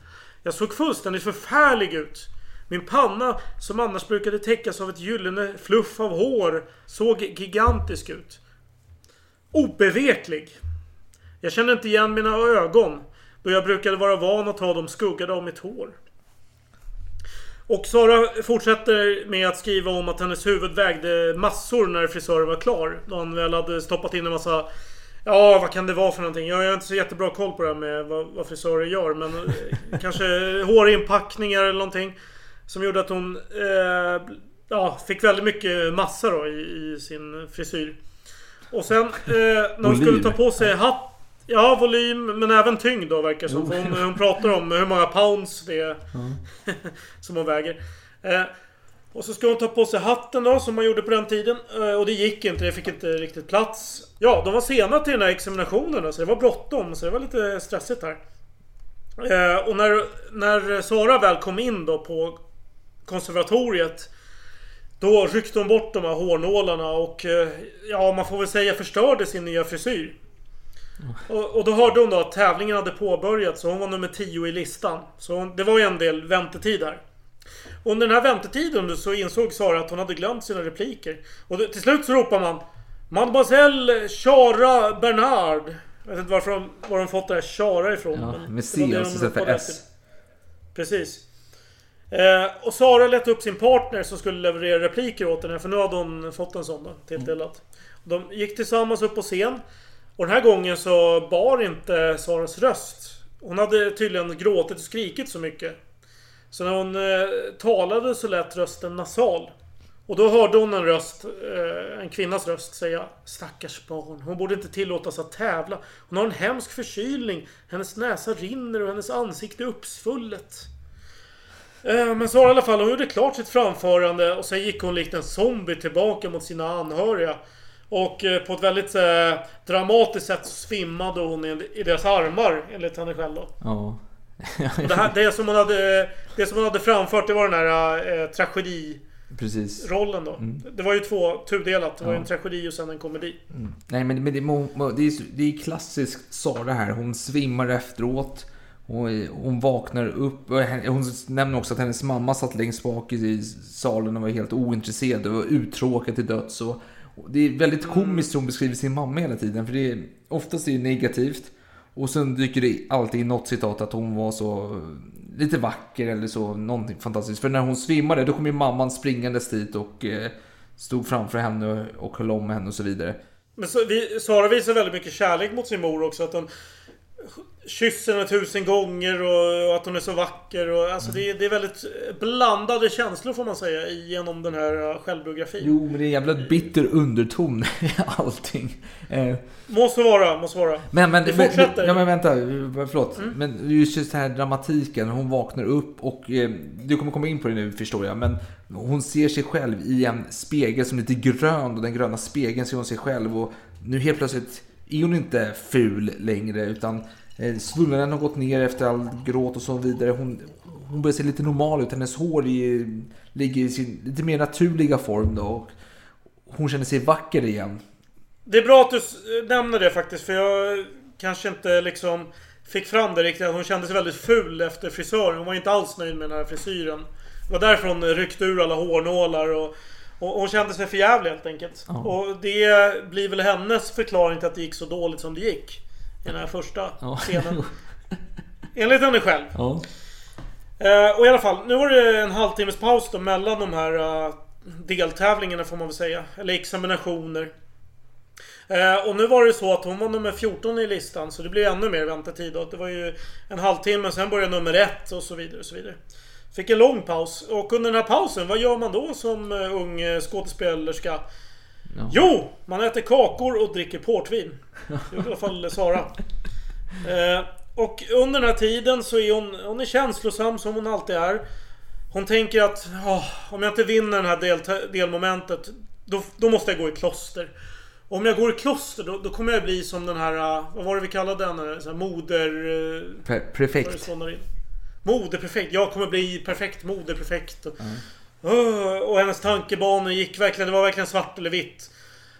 Speaker 1: Jag såg fullständigt förfärlig ut. Min panna, som annars brukade täckas av ett gyllene fluff av hår, såg gigantisk ut. Obeveklig. Jag kände inte igen mina ögon, då jag brukade vara van att ha dem skuggade av mitt hår. Och Sara fortsätter med att skriva om att hennes huvud vägde massor när frisören var klar. Då han väl hade stoppat in en massa... Ja, vad kan det vara för någonting? Jag har inte så jättebra koll på det här med vad, vad frisörer gör. Men eh, kanske hårinpackningar eller någonting. Som gjorde att hon eh, ja, fick väldigt mycket massa då i, i sin frisyr. Och sen eh, när hon skulle ta på sig hatt... Ja, volym men även tyngd då verkar som. För hon, hon pratar om hur många pounds det är som hon väger. Eh, och så ska hon ta på sig hatten då, som man gjorde på den tiden. Eh, och det gick inte, det fick inte riktigt plats. Ja, de var sena till den här examinationen, då, så det var bråttom. Så det var lite stressigt här. Eh, och när, när Sara väl kom in då på konservatoriet. Då ryckte hon bort de här hårnålarna och eh, ja, man får väl säga förstörde sin nya frisyr. Och, och då hörde hon då att tävlingen hade påbörjats så hon var nummer 10 i listan. Så hon, det var ju en del väntetid där. Under den här väntetiden så insåg Sara att hon hade glömt sina repliker. Och det, till slut så ropar man Mademoiselle Chara Bernard. Jag vet inte varför de, var de fått det här Chara ifrån.
Speaker 11: Ja, med C och
Speaker 1: de
Speaker 11: så för S.
Speaker 1: Precis. Eh, och Sara lät upp sin partner som skulle leverera repliker åt henne. För nu hade hon fått en sån då, tilldelat. De gick tillsammans upp på scen. Och den här gången så bar inte Saras röst. Hon hade tydligen gråtit och skrikit så mycket. Så när hon eh, talade så lät rösten nasal. Och då hörde hon en röst, eh, en kvinnas röst säga Stackars barn, hon borde inte tillåtas att tävla. Hon har en hemsk förkylning. Hennes näsa rinner och hennes ansikte är uppsvullet. Eh, Men Sara i alla fall, hon gjorde klart sitt framförande och sen gick hon likt en zombie tillbaka mot sina anhöriga. Och eh, på ett väldigt eh, dramatiskt sätt så svimmade hon i, deras armar, enligt henne själv då.
Speaker 11: Ja.
Speaker 1: Det, här, det, som hon hade, det som hon hade framfört det var den här eh, tragedirollen
Speaker 11: Precis.
Speaker 1: då. Det var ju två tudelat. Det var
Speaker 11: Ja.
Speaker 1: en tragedi och sen en komedi.
Speaker 11: Nej men, men det, det, är, så- det är klassiskt Sara här. Hon svimmar efteråt. Hon, hon vaknar upp. Hon nämner också att hennes mamma satt längst bak i salen och var helt ointresserad och var uttråkad till döds. Och, det är väldigt komiskt hur hon beskriver sin mamma hela tiden. För det är, oftast är det negativt. Och sen dyker det alltid i något citat att hon var så lite vacker eller så. Någonting fantastiskt. För när hon svimmade då kom ju mamman springandes dit och eh, stod framför henne och höll om henne och så vidare.
Speaker 1: Men så, vi, Sara visar väldigt mycket kärlek mot sin mor också. Att hon kysser henne tusen gånger och, och att hon är så vacker. Och, alltså det, det är väldigt blandade känslor får man säga genom den här uh, självbiografin.
Speaker 11: Jo, men det är en jävla bitter underton i allting. Eh,
Speaker 1: Måste vara, måste vara.
Speaker 11: men, men, men,
Speaker 1: fortsätter.
Speaker 11: ja, men vänta, förlåt.
Speaker 1: Mm.
Speaker 11: Men just den här dramatiken, hon vaknar upp och eh, du kommer komma in på det nu förstår jag. Men hon ser sig själv i en spegel som är lite grön och den gröna spegeln ser hon sig själv. Och nu helt plötsligt är hon inte ful längre utan eh, svullnaden har gått ner efter all gråt och så vidare. Hon, hon börjar se lite normal ut. Hennes hår är, ligger i sin lite mer naturliga form då. Och hon känner sig vacker igen.
Speaker 1: Det är bra att du s- nämner det faktiskt för jag kanske inte liksom fick fram det riktigt. Hon kände sig väldigt ful efter frisören. Hon var inte alls nöjd med den här frisyren. Det var därför hon ryckte ur alla hårnålar och, och hon kände sig för jävlig helt enkelt.
Speaker 11: Ja.
Speaker 1: Och det blir väl hennes förklaring till att det gick så dåligt som det gick. I den här första
Speaker 11: Ja.
Speaker 1: scenen. Enligt henne själv.
Speaker 11: Ja.
Speaker 1: Eh, och i alla fall, nu var det en halvtimmes paus då mellan de här eh, deltävlingarna får man väl säga. Eller examinationer. Eh, och nu var det så att hon var nummer 14 i listan så det blev ännu mer väntetid. Då. Det var ju en halvtimme, sen började nummer ett och så vidare. Och så vidare. Fick en lång paus. Och under den här pausen, vad gör man då som eh, ung eh, skådespelerska? Jo! Man äter kakor och dricker portvin. I alla fall Sara. Eh, och under den här tiden så är hon, hon är känslosam som hon alltid är. Hon tänker att "Åh, om jag inte vinner det här del, delmomentet då, då måste jag gå i kloster. Och om jag går i kloster då, då kommer jag bli som den här, eh, vad var det vi kallade henne? Så här, moder... eh,
Speaker 11: Pre- prefekt.
Speaker 1: Moderprefekt. Jag kommer bli perfekt moderprefekt. Åh, och hennes tankebanor gick verkligen, det var verkligen svart eller vitt.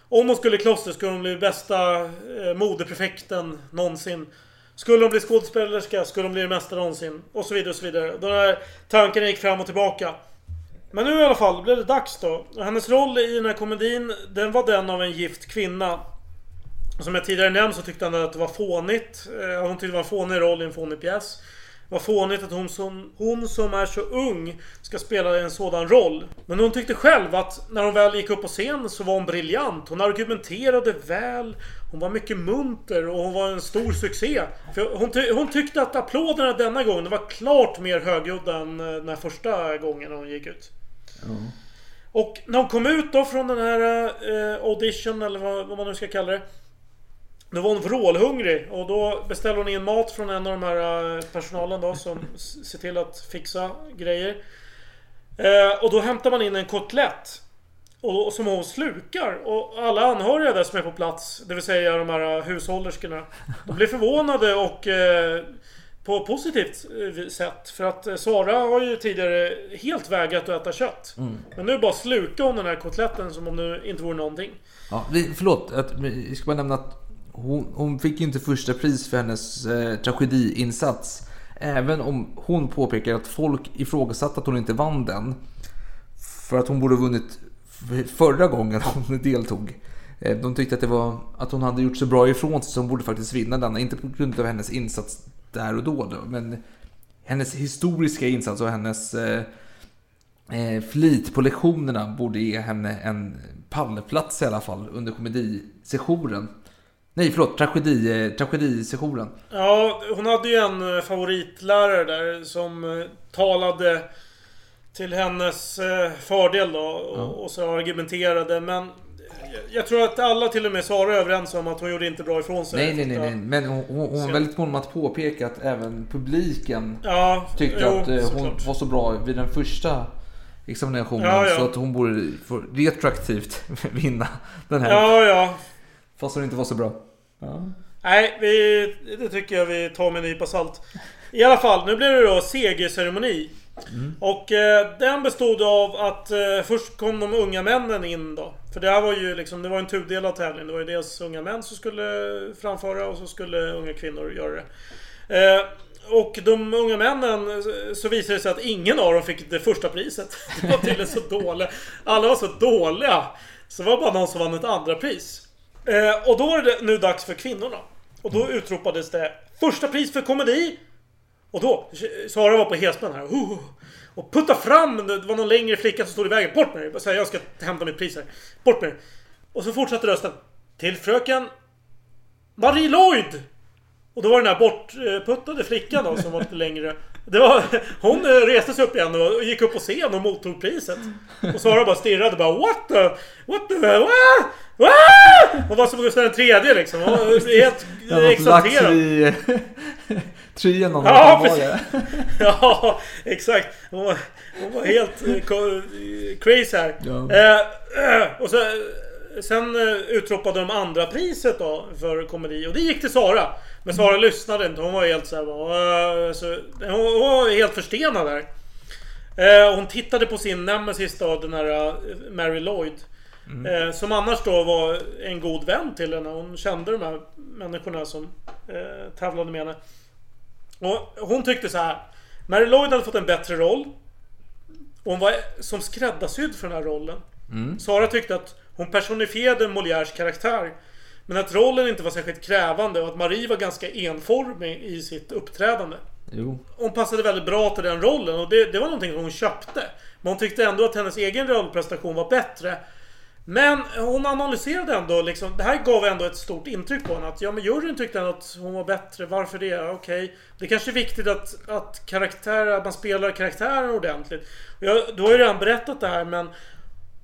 Speaker 1: Om hon skulle i kloster skulle hon bli bästa eh, modeprefekten någonsin. Skulle hon bli skådespelerska skulle hon bli det mesta någonsin. Och så vidare och så vidare. De här tankarna gick fram och tillbaka. Men nu i alla fall blev det dags då. Och hennes roll i den här komedin, den var den av en gift kvinna. Som jag tidigare nämnt så tyckte han att det var fånigt. Eh, hon tyckte det var en fånig roll i en fånig pjäs. Var fånigt att hon som, hon som är så ung ska spela en sådan roll. Men hon tyckte själv att när hon väl gick upp på scen så var hon briljant. Hon argumenterade väl. Hon var mycket munter och hon var en stor succé. För hon, ty hon tyckte att applåderna denna gången var klart mer högljudda än eh, den här första gången hon gick ut. Och när hon kom ut då från den här eh, audition eller vad, vad man nu ska kalla det. Då var hon vrålhungrig och då beställde hon in mat från en av de här eh, personalen då som ser till att fixa grejer. Eh, och då hämtar man in en kotlett. Och, och som hon slukar. Och alla anhöriga där som är på plats, det vill säga de här eh, hushållerskorna. De blir förvånade och eh, på positivt eh, sätt. För att Sara har ju tidigare helt vägrat att äta kött.
Speaker 11: Mm.
Speaker 1: Men nu bara slukar hon den här kotletten som om det inte vore någonting.
Speaker 11: Ja, förlåt, vi ska bara nämna att hon, hon fick ju inte första pris för hennes eh, tragediinsats. Även om hon påpekar att folk ifrågasatte att hon inte vann den. För att hon borde ha vunnit förra gången hon deltog. Eh, de tyckte att, det var, att hon hade gjort så bra ifrån sig så hon borde faktiskt vinna denna. Inte på grund av hennes insats där och då, då men hennes historiska insats och hennes eh, eh flit på lektionerna borde ge henne en pallplats i alla fall under komedisessionen. Nej, förlåt, tragedi, eh, tragedisessionen.
Speaker 1: Ja, hon hade ju en eh, favoritlärare där som eh, talade till hennes fördel då och, och så argumenterade. Men jag- tror att alla, till och med Sara, är överens om att hon gjorde inte bra ifrån sig.
Speaker 11: Nej, nej, nej, nej. men hon, hon, hon var väldigt mån om att påpeka att även publiken
Speaker 1: Ja,
Speaker 11: tyckte
Speaker 1: jo,
Speaker 11: att hon
Speaker 1: såklart.
Speaker 11: var så bra vid den första examinationen
Speaker 1: Ja, ja.
Speaker 11: så att hon borde retroaktivt vinna den här.
Speaker 1: Ja, ja.
Speaker 11: Fast hon inte var så bra. Ja.
Speaker 1: Nej, vi, det tycker jag vi tar med en nypa salt. I alla fall, nu blir det då segerceremoni. Och eh, den bestod av att eh, först kom de unga männen in då. För det här var ju liksom, det var en tudelad tävling. Det var ju dels unga män som skulle framföra och så skulle unga kvinnor göra det. Eh, och de unga männen, eh, så visade det sig att ingen av dem fick det första priset. Det var tydligen så dåliga. Alla var så dåliga. Så det var bara någon som vann ett andra pris. Eh, och då är det nu dags för kvinnorna. Och då utropades det Första pris för komedi! Och då, Sara var på helspänn här. Uh, och putta fram, det var någon längre flicka som stod i vägen. Bort med dig! Så här, Jag ska hämta mitt pris här. Bort med dig! Och så fortsatte rösten. Till fröken Marie Lloyd! Och då var den här bortputtade flickan då som var lite längre. Det var, hon eh, reste sig upp igen och gick upp på scen och mottog priset. Och Sara bara stirrade bara What the... What the... What? What? Hon var som Gustav den tredje liksom. Hon var helt exalterad.
Speaker 11: i trien
Speaker 1: Ja,
Speaker 11: det var
Speaker 1: precis. Ja, exakt. Hon var, hon var helt eh, crazy här.
Speaker 11: Ja.
Speaker 1: Eh, och så, sen utropade de andra priset då för komedi. Och det gick till Sara. Men Sara lyssnade inte. Hon var helt så här, bara, eh, så, hon, var helt förstenad där. Eh, hon tittade på sin nemesis då, den här eh, Mary Lloyd. Eh, som annars då var en god vän till henne. Hon kände de här människorna som tävlade med henne. Och hon tyckte så här. Mary Lloyd hade fått en bättre roll. Och hon var som skräddarsydd för den här rollen.
Speaker 11: Mm.
Speaker 1: Sara tyckte att hon personifierade Molières karaktär. Men att rollen inte var särskilt krävande och att Marie var ganska enformig i sitt uppträdande.
Speaker 11: Jo.
Speaker 1: Hon passade väldigt bra till den rollen och det, det var någonting hon köpte. Men hon tyckte ändå att hennes egen rollprestation var bättre. Men hon analyserade ändå liksom, det här gav ändå ett stort intryck på henne. Att ja men juryn tyckte ändå att hon var bättre. Varför det? Okej. Det kanske är viktigt att, att, karaktär, att man spelar karaktären ordentligt. Jag, du har ju redan berättat det här men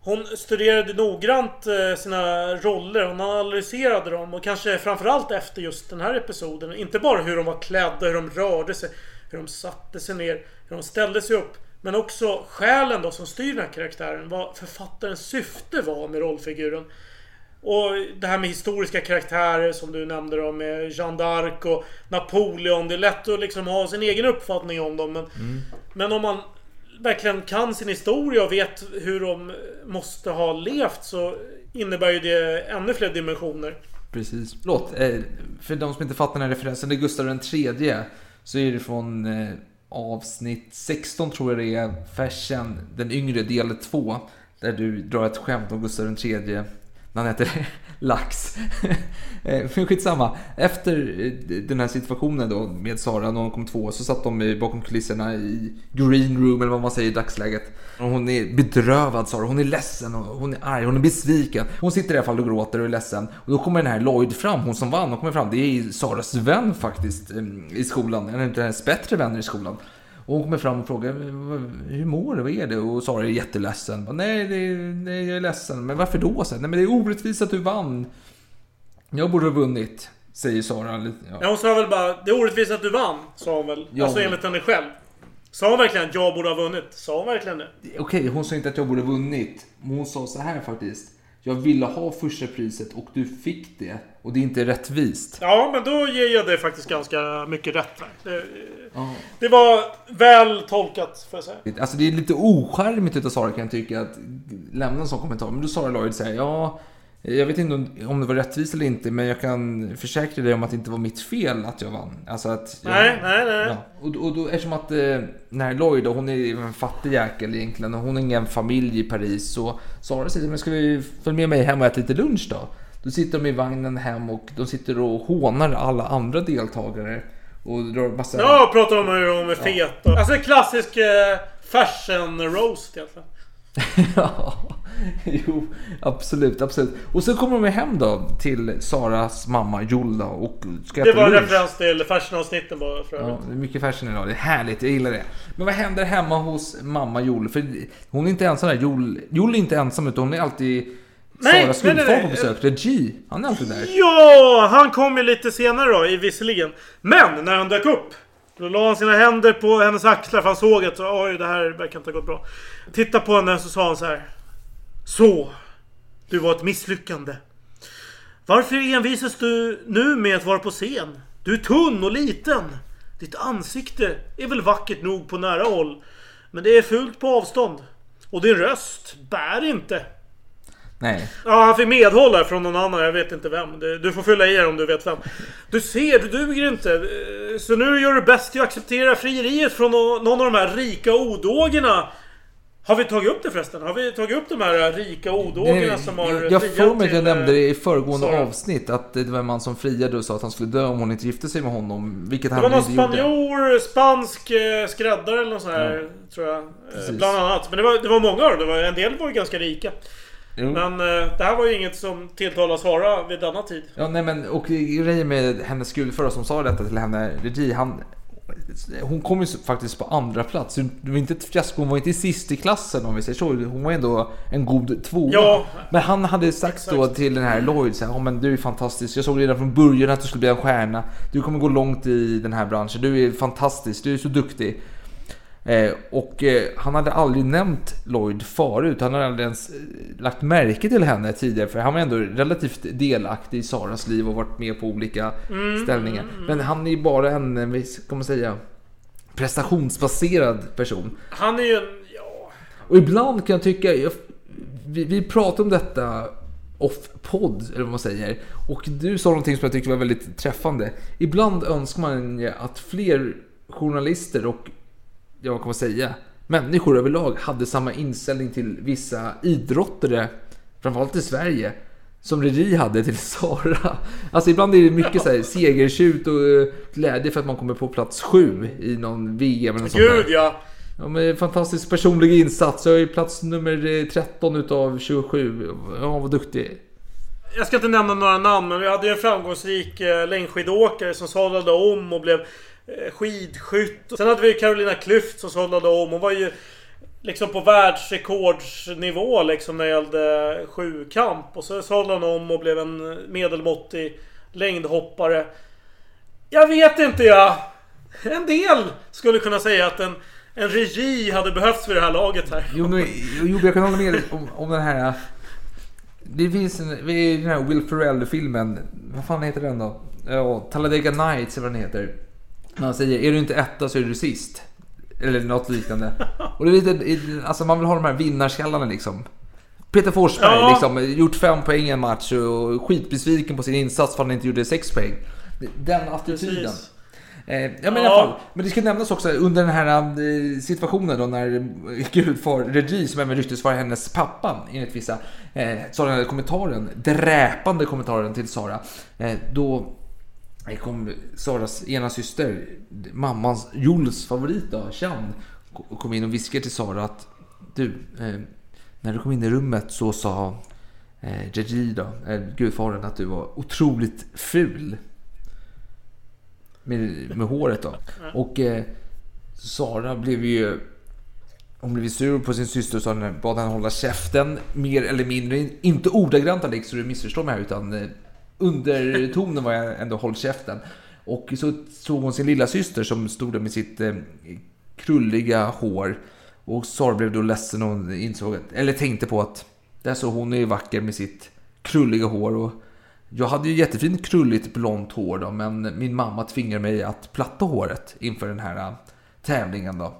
Speaker 1: hon studerade noggrant eh, sina roller, hon analyserade dem och kanske framförallt efter just den här episoden. Inte bara hur de var klädda, hur de rörde sig, hur de satte sig ner, hur de ställde sig upp. Men också själen då som styr den här karaktären. Vad författarens syfte var med rollfiguren. Och det här med historiska karaktärer som du nämnde då med Jeanne d'Arc och Napoleon. Det är lätt att liksom ha sin egen uppfattning om dem. Men, men om man verkligen kan sin historia och vet hur de måste ha levt så innebär ju det ännu fler dimensioner.
Speaker 11: Precis. Förlåt, eh, för de som inte fattar den här referensen. Det är Gustav den tredje. Så är det från eh, avsnitt 16 tror jag det är. Fashion, den yngre del 2. Där du drar ett skämt om Gustav den tredje. När han heter Lax. Eh, Men skitsamma. Efter eh, den här situationen då med Sara när hon kom två så satt de bakom kulisserna i green room eller vad man säger i dagsläget. Och hon är bedrövad Sara, hon är ledsen och hon är arg, hon är besviken. Hon sitter i alla fall och gråter och är ledsen. Och då kommer den här Lloyd fram, hon som vann, hon kommer fram. Det är Saras vän faktiskt eh, i skolan, en av hennes bättre vänner i skolan. Och hon kommer fram och frågar "Vad- hur mår du, vad är det? Och Sara är jätteledsen. Nej, det är, nej, jag är ledsen. Men varför då? Så, nej, men det är orättvist att du vann. Jag borde ha vunnit, säger Sara. Ja.
Speaker 1: Ja, hon sa väl bara det är orättvist att du vann. Sa hon väl.
Speaker 11: Ja.
Speaker 1: Alltså enligt henne själv. Sa hon verkligen att jag borde ha vunnit? Sa hon verkligen det?
Speaker 11: Okej, hon sa inte att jag borde ha vunnit. Men hon sa så här faktiskt. Jag ville ha första priset och du fick det. Och det är inte rättvist.
Speaker 1: Ja, men då ger jag det faktiskt ganska mycket rätt. Det,
Speaker 11: Ja.
Speaker 1: det var väl tolkat, får jag säga.
Speaker 11: Alltså det är lite ocharmigt utav Sara kan jag tycka att lämna en sån kommentar. Men då Sara Lloyd säger ja, Jag vet inte om- det var rättvist eller inte, men jag kan försäkra dig om att det inte var mitt fel att jag vann. Alltså att jag,
Speaker 1: Nej, nej, nej.
Speaker 11: Ja. Och, och då, eftersom att eh, när Lloyd, då, hon är en fattig jäkel egentligen, och hon har ingen familj i Paris, så Sara säger men ska vi följa med mig hem och äta lite lunch då? Då sitter de i vagnen hem och de sitter och hånar alla andra deltagare. Och drar massa...
Speaker 1: Ja, pratar om hur de är feta. Alltså en klassisk eh, fashion roast egentligen.
Speaker 11: ja, jo, absolut, absolut. Och så kommer de hem då till Saras mamma Jolla och ska
Speaker 1: Det var en referens till fashion-avsnitten bara för
Speaker 11: Ja,
Speaker 1: övrigt.
Speaker 11: det är mycket fashion idag. Det är härligt, jag gillar det. Men vad händer hemma hos mamma Jol? För hon är inte ensam där. Jol, Jol är inte ensam utan hon är alltid
Speaker 1: Nej,
Speaker 11: Saras gudfar på besök. Regi, han är alltid där.
Speaker 1: Ja, han kom ju lite senare då, i visserligen. Men när han dök upp. Då la han sina händer på hennes axlar för han såg att oj, det här verkar inte ha gått bra. Titta på henne så sa han så här. Så, du var ett misslyckande. Varför envisas du nu med att vara på scen? Du är tunn och liten. Ditt ansikte är väl vackert nog på nära håll. Men det är fult på avstånd. Och din röst bär inte.
Speaker 11: Nej.
Speaker 1: Ja, han fick medhåll här från någon annan. Jag vet inte vem. Det- Du får fylla i er om du vet vem. Du ser, du duger inte. Eh, Så nu gör du bäst i att acceptera frieriet från nå- någon av de här rika odågorna. Har vi tagit upp det förresten? Har vi tagit upp de här rika odågorna som har
Speaker 11: jag jag får mig att jag
Speaker 1: till,
Speaker 11: nämnde det i
Speaker 1: eh,
Speaker 11: föregående
Speaker 1: Sara?
Speaker 11: avsnitt att det var en man som friade och sa att han skulle dö om hon inte gifte sig med honom. Vilket
Speaker 1: Det
Speaker 11: han
Speaker 1: var någon
Speaker 11: inte gjorde.
Speaker 1: spanjor, spansk eh, skräddare eller något sånt här. Tror jag. Eh,
Speaker 11: Precis.
Speaker 1: Bland annat. Men det var, det var många av dem. Det var, en del var ju ganska rika.
Speaker 11: Jo.
Speaker 1: Men eh, det här var ju inget som tilltalar Sara vid denna tid.
Speaker 11: Ja, nej men och grejen med hennes gudfar som sa detta till henne, Regi, han... Hon kom ju faktiskt på andra plats. Det var inte ett fiasko, hon var inte sist i klassen om vi säger så. Hon var ändå en god tvåa.
Speaker 1: Ja.
Speaker 11: Men han hade sagt då till den här Lloyd, så här, "Ja, men du är fantastisk. Jag såg redan från början att du skulle bli en stjärna. Du kommer gå långt i den här branschen. Du är fantastisk, du är så duktig. Eh, och eh, han hade aldrig nämnt Lloyd förut. Han hade aldrig ens eh, lagt märke till henne tidigare. För han var ändå relativt delaktig i Saras liv och varit med på olika
Speaker 1: Mm,
Speaker 11: ställningar.
Speaker 1: mm.
Speaker 11: Men han är ju bara en, ska man säga, prestationsbaserad person.
Speaker 1: Han är ju en... Ja...
Speaker 11: Och ibland kan jag tycka, jag, vi, vi pratar om detta off-podd, eller vad man säger. Och du sa någonting som jag tyckte var väldigt träffande. Ibland önskar man att fler journalister och, ja vad kan man säga, människor överlag hade samma inställning till vissa idrottare, framförallt i Sverige, som Regi hade till Sara. Alltså ibland är det mycket så här segertjut och eh, glädje för att man kommer på plats sju i någon VM eller något sånt där.
Speaker 1: Gud ja!
Speaker 11: Ja, men fantastisk personlig insats. Jag är plats nummer eh, 13 utav 27. Ja, vad duktig.
Speaker 1: Jag ska inte nämna några namn, men vi hade ju en framgångsrik eh, längdskidåkare som sadlade om och blev eh, Eh, skidskytt. Sen hade vi Carolina Klüft som sadlade om. Hon var ju liksom på världsrekordsnivå liksom när det gällde sjukamp. Och så sadlade hon om och blev en medelmåttig längdhoppare. Jag vet inte jag. En del skulle kunna säga att en, en regi hade behövts vid det här laget här.
Speaker 11: Jo, men, jo, jag kan hålla med dig om, om den här... Det finns en, den här Will Ferrell-filmen. Vad fan heter den då? Ja, Talladega Nights eller vad den heter. När han säger är du inte etta så är du sist. Eller något liknande. Och det är lite, alltså man vill ha de här vinnarskallarna liksom. Peter Forsberg
Speaker 1: Ja.
Speaker 11: liksom, gjort fem poäng i en match och skitbesviken på sin insats för att han inte gjorde sex poäng. Den attityden. Eh, ja men i
Speaker 1: Ja.
Speaker 11: alla fall. Men det ska nämnas också under den här eh, situationen då när gudfar Regi, som även ryktes vara hennes pappa enligt vissa, eh, sa den här kommentaren, dräpande kommentaren till Sara. Eh, då eh, kom Saras ena syster, mammans, Jules favorit då, Chan, ko- kom in och viskade till Sara att du, eh, när du kom in i rummet så sa eh, Regi då, eh, gudfadern, att du var otroligt ful med, med håret då. Och eh, Sara blev ju... Hon blev sur på sin syster så hon bad henne hålla käften. Mer eller mindre. Inte ordagrant Alex så du missförstår mig här utan eh, undertonen var jag ändå håll käften. Och så såg hon sin lilla syster som stod där med sitt eh, krulliga hår. Och Sara blev då ledsen och hon insåg att, eller tänkte på att där så hon är ju vacker med sitt krulliga hår. Och jag hade ju jättefint krulligt blont hår då, men min mamma tvingade mig att platta håret inför den här eh, tävlingen då.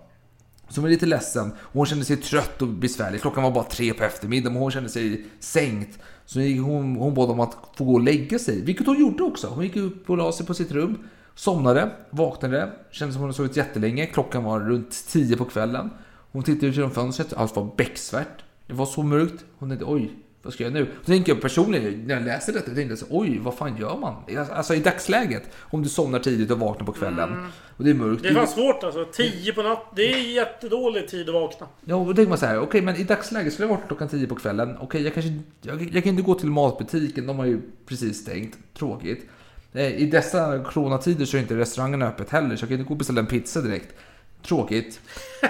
Speaker 11: hon var lite ledsen. Hon kände sig trött och besvärlig. Klockan var bara tre på eftermiddagen och hon kände sig sänkt. Så hon, hon bad om att få gå och lägga sig, vilket hon gjorde också. Hon gick upp och la sig på sitt rum, somnade, vaknade, kände som hon hade sovit jättelänge. Klockan var runt tio på kvällen. Hon tittade ut genom fönstret, allt var becksvart. Det var så mörkt. Hon tänkte oj, vad ska jag göra nu? Då tänker jag personligen, när jag läste detta, jag tänkte så, oj, vad fan gör man? Alltså i dagsläget, om du somnar tidigt och vaknar på kvällen och det är mörkt.
Speaker 1: Det är fan svårt alltså. 10 på natt. Det är jättedålig tid att vakna.
Speaker 11: Ja, och då tänker man så här, okej, men i dagsläget skulle jag vakna klockan 10 på kvällen. Okej, jag kanske, jag, jag kan inte gå till matbutiken, de har ju precis stängt. Tråkigt. Eh, I dessa coronatider så är inte restaurangen öppet heller, så jag kan inte gå och beställa en pizza direkt. Tråkigt.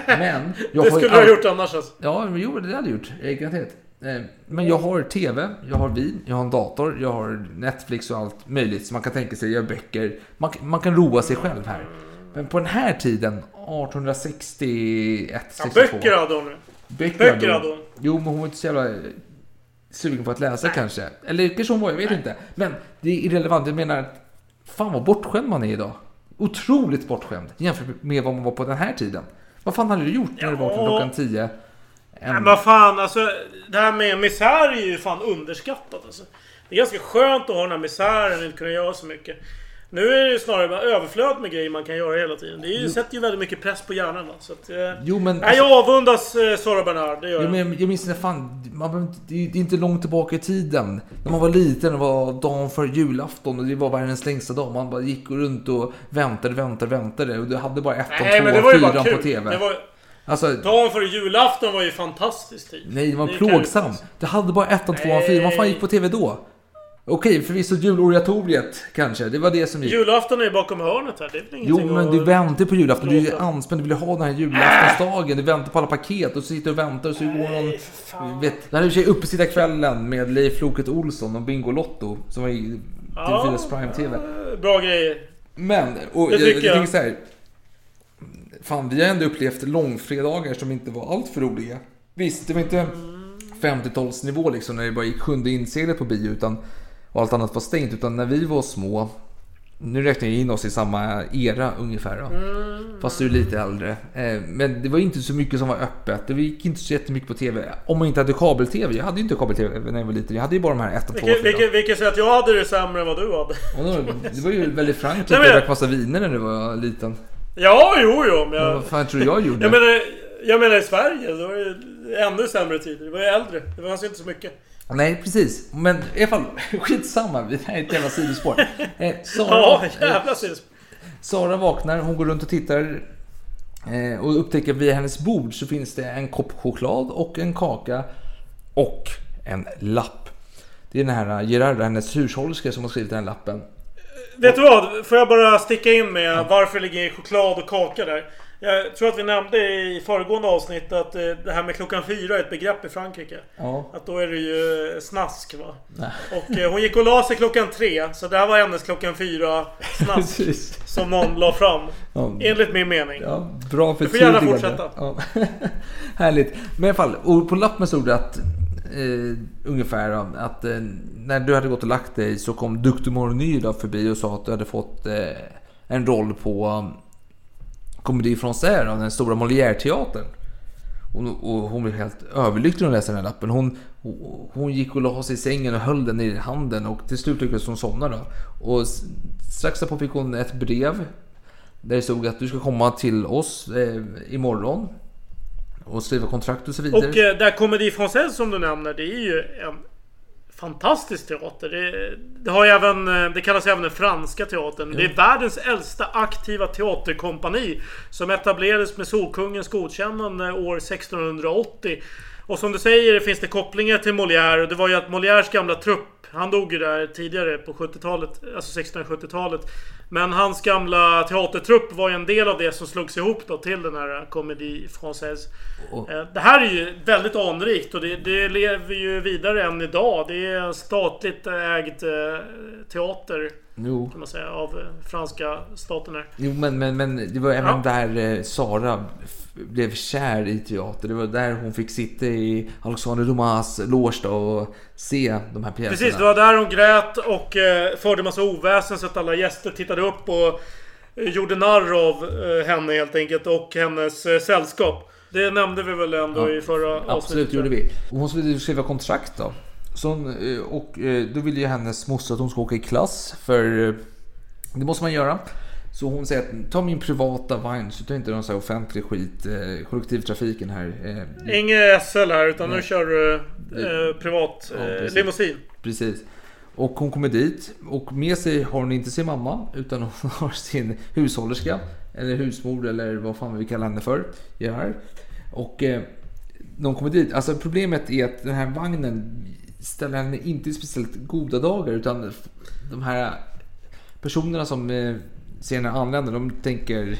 Speaker 11: Men... Jag
Speaker 1: Det skulle du ha gjort annars alltså.
Speaker 11: Ja, men jo, det hade jag gjort. eh, Garanterat. Eh, Men jag har TV, jag har vin, jag har en dator, jag har Netflix och allt möjligt. Så man kan tänka sig, jag har böcker. Man, man kan roa sig själv här. Men på den här tiden, 1861,
Speaker 1: Ja,
Speaker 11: 62.
Speaker 1: böcker hade hon.
Speaker 11: Böcker,
Speaker 1: Böcker
Speaker 11: hade hon. Jo, men hon var inte så jävla sugen på att läsa kanske. Eller kanske hon var, jag vet inte. Men det är irrelevant. Jag menar, fan vad bortskämd man är idag. Otroligt bortskämd jämfört med vad man var på den här tiden. Vad fan hade du gjort när du vaknade klockan 10? En-
Speaker 1: Men vad fan alltså. Det här med misär är ju fan underskattat alltså. Det är ganska skönt att ha den här misären och inte kunna göra så mycket. Nu är det ju snarare bara överflöd med grejer man kan göra hela tiden. Det är ju,
Speaker 11: Jo.
Speaker 1: sätter ju väldigt mycket press på hjärnan va. Så att, eh,
Speaker 11: Jo, men-
Speaker 1: Nej, jag avundas eh, Sara Bernard. Det gör jag.
Speaker 11: men jag minns när fan, man, det är inte långt tillbaka i tiden. När man var liten, det var dagen för julafton och det var världens längsta dag. Man bara gick runt och väntade, väntade, väntade. Och du hade bara ettan, tvåan, fyran på TV.
Speaker 1: Det var,
Speaker 11: Alltså,
Speaker 1: dagen före julafton var ju fantastisk tid.
Speaker 11: nej, det var
Speaker 1: kul.
Speaker 11: plågsam. Du hade bara ettan, tvåan, fyran. Vad fan gick på TV då? Okej, förvisso juloratoriet kanske. Det var det som gick.
Speaker 1: Julafton är ju bakom hörnet här. Det är väl
Speaker 11: Jo, men du väntar på julafton. Du är anspänd. Du vill ha den här julaftonsdagen. Du väntar på alla paket och så sitter du och väntar och så går någon... Vet, det här och för sig uppesittarkvällen med Leif Loket Olsson och Bingolotto som var i TV4s Prime TV.
Speaker 1: Bra grejer.
Speaker 11: Men, och
Speaker 1: Det
Speaker 11: jag, jag,
Speaker 1: jag.
Speaker 11: tänker så här. Fan, vi har ändå upplevt långfredagar som inte var allt för roliga. Visst, det var inte 50-talsnivå liksom när det bara gick sjunde inseglet på bio utan och allt annat var stängt. Utan när vi var små, nu räknar jag in oss i samma era ungefär då. Fast du är lite äldre. Eh, Men det var inte så mycket som var öppet. Det gick inte så jättemycket på TV. Om man inte hade kabel-TV. Jag hade ju inte kabel-TV när jag var liten. Jag hade ju bara de här 1 och 2
Speaker 1: Vilket, vilket, säger att jag hade det sämre än vad du hade.
Speaker 11: då, Det var ju väldigt
Speaker 1: men-
Speaker 11: Jag drack massa viner när du var liten.
Speaker 1: Ja, jo, jo. Men
Speaker 11: Men
Speaker 1: jag,
Speaker 11: vad fan tror du jag gjorde?
Speaker 1: jag, menar, jag menar i Sverige. Det var ju ännu sämre tider. Det var ju äldre. Det fanns ju inte så mycket.
Speaker 11: Nej, precis. Men i alla fall, skitsamma. Det här är ett jävla sidospår. Eh, Sara,
Speaker 1: Ja,
Speaker 11: eh,
Speaker 1: jävla sidospår.
Speaker 11: Sara vaknar, hon går runt och tittar eh, och upptäcker vid hennes bord så finns det en kopp choklad och en kaka och en lapp. Det är den här Gerarda, hennes hushållerska, som har skrivit den här lappen.
Speaker 1: Vet du vad? Får jag bara sticka in med varför ligger choklad och kaka där? Jag tror att vi nämnde i föregående avsnitt att eh, det här med klockan fyra är ett begrepp i Frankrike.
Speaker 11: Ja.
Speaker 1: Att då är det ju snask va?
Speaker 11: Nej.
Speaker 1: Och eh, hon gick och la sig klockan tre. Så det här var hennes klockan fyra snask. Som någon la fram.
Speaker 11: Ja.
Speaker 1: Enligt min mening.
Speaker 11: Ja, bra
Speaker 1: Du får gärna
Speaker 11: förtydligande.
Speaker 1: fortsätta.
Speaker 11: Ja. Härligt. Men i alla fall, på lappen stod det att eh, ungefär då, att eh, när du hade gått och lagt dig så kom Dr. Morny förbi och sa att du hade fått eh, en roll på um, Comédie Française, den stora Molière-teatern. Och, och hon blev helt överlycklig när hon läste den här lappen. Hon, hon- hon gick och la sig i sängen och höll den i handen och till slut lyckades hon somna då. Och strax därpå fick hon ett brev där det stod att du ska komma till oss eh, imorgon och skriva kontrakt och så vidare.
Speaker 1: Och eh, där Comédie Française som du nämner, det är ju en fantastisk teater. Det, det, har ju även, eh, det kallas även den franska teatern. Det är världens äldsta aktiva teaterkompani som etablerades med Solkungens godkännande år 1680. Och som du säger finns det kopplingar till Molière och det var ju att Molières gamla trupp han dog ju där tidigare på 70-talet, alltså 1670-talet. Men hans gamla teatertrupp var ju en del av det som slogs ihop då till den här Comédie Française. Eh, Det här är ju väldigt anrikt och det, det lever ju vidare än idag. Det är en statligt ägd eh, teater
Speaker 11: Jo.
Speaker 1: kan man säga av eh, franska staten här.
Speaker 11: Jo, men, men, men det var även
Speaker 1: Ja.
Speaker 11: där Sara blev kär i teater. Det var där hon fick sitta i Alexander Dumas loge och se de här pjäserna.
Speaker 1: Precis, det var där hon grät och eh, förde massa oväsen så att alla gäster tittade upp och eh, gjorde narr av eh, henne helt enkelt och hennes eh, sällskap. Det nämnde vi väl ändå i förra
Speaker 11: Absolut
Speaker 1: avsnittet.
Speaker 11: gjorde vi. Och hon skulle skriva kontrakt då. Så hon, och då ville ju hennes moster att hon ska åka i klass. För det måste man göra. Så hon säger att ta min privata vagn så ta inte någon sån här offentlig skit. Eh, kollektivtrafiken här. Eh,
Speaker 1: Inget SL här utan nu
Speaker 11: Nej.
Speaker 1: kör du eh, privat
Speaker 11: Ja,
Speaker 1: eh,
Speaker 11: precis.
Speaker 1: limousin.
Speaker 11: Precis. Och hon kommer dit och med sig har hon inte sin mamma utan hon har sin hushållerska. Eller husmor eller vad fan vi kallar henne för. Gör. Och eh, hon kommer dit, alltså problemet är att den här vagnen ställer henne inte i speciellt goda dagar utan de här personerna som eh, henne anlända de tänker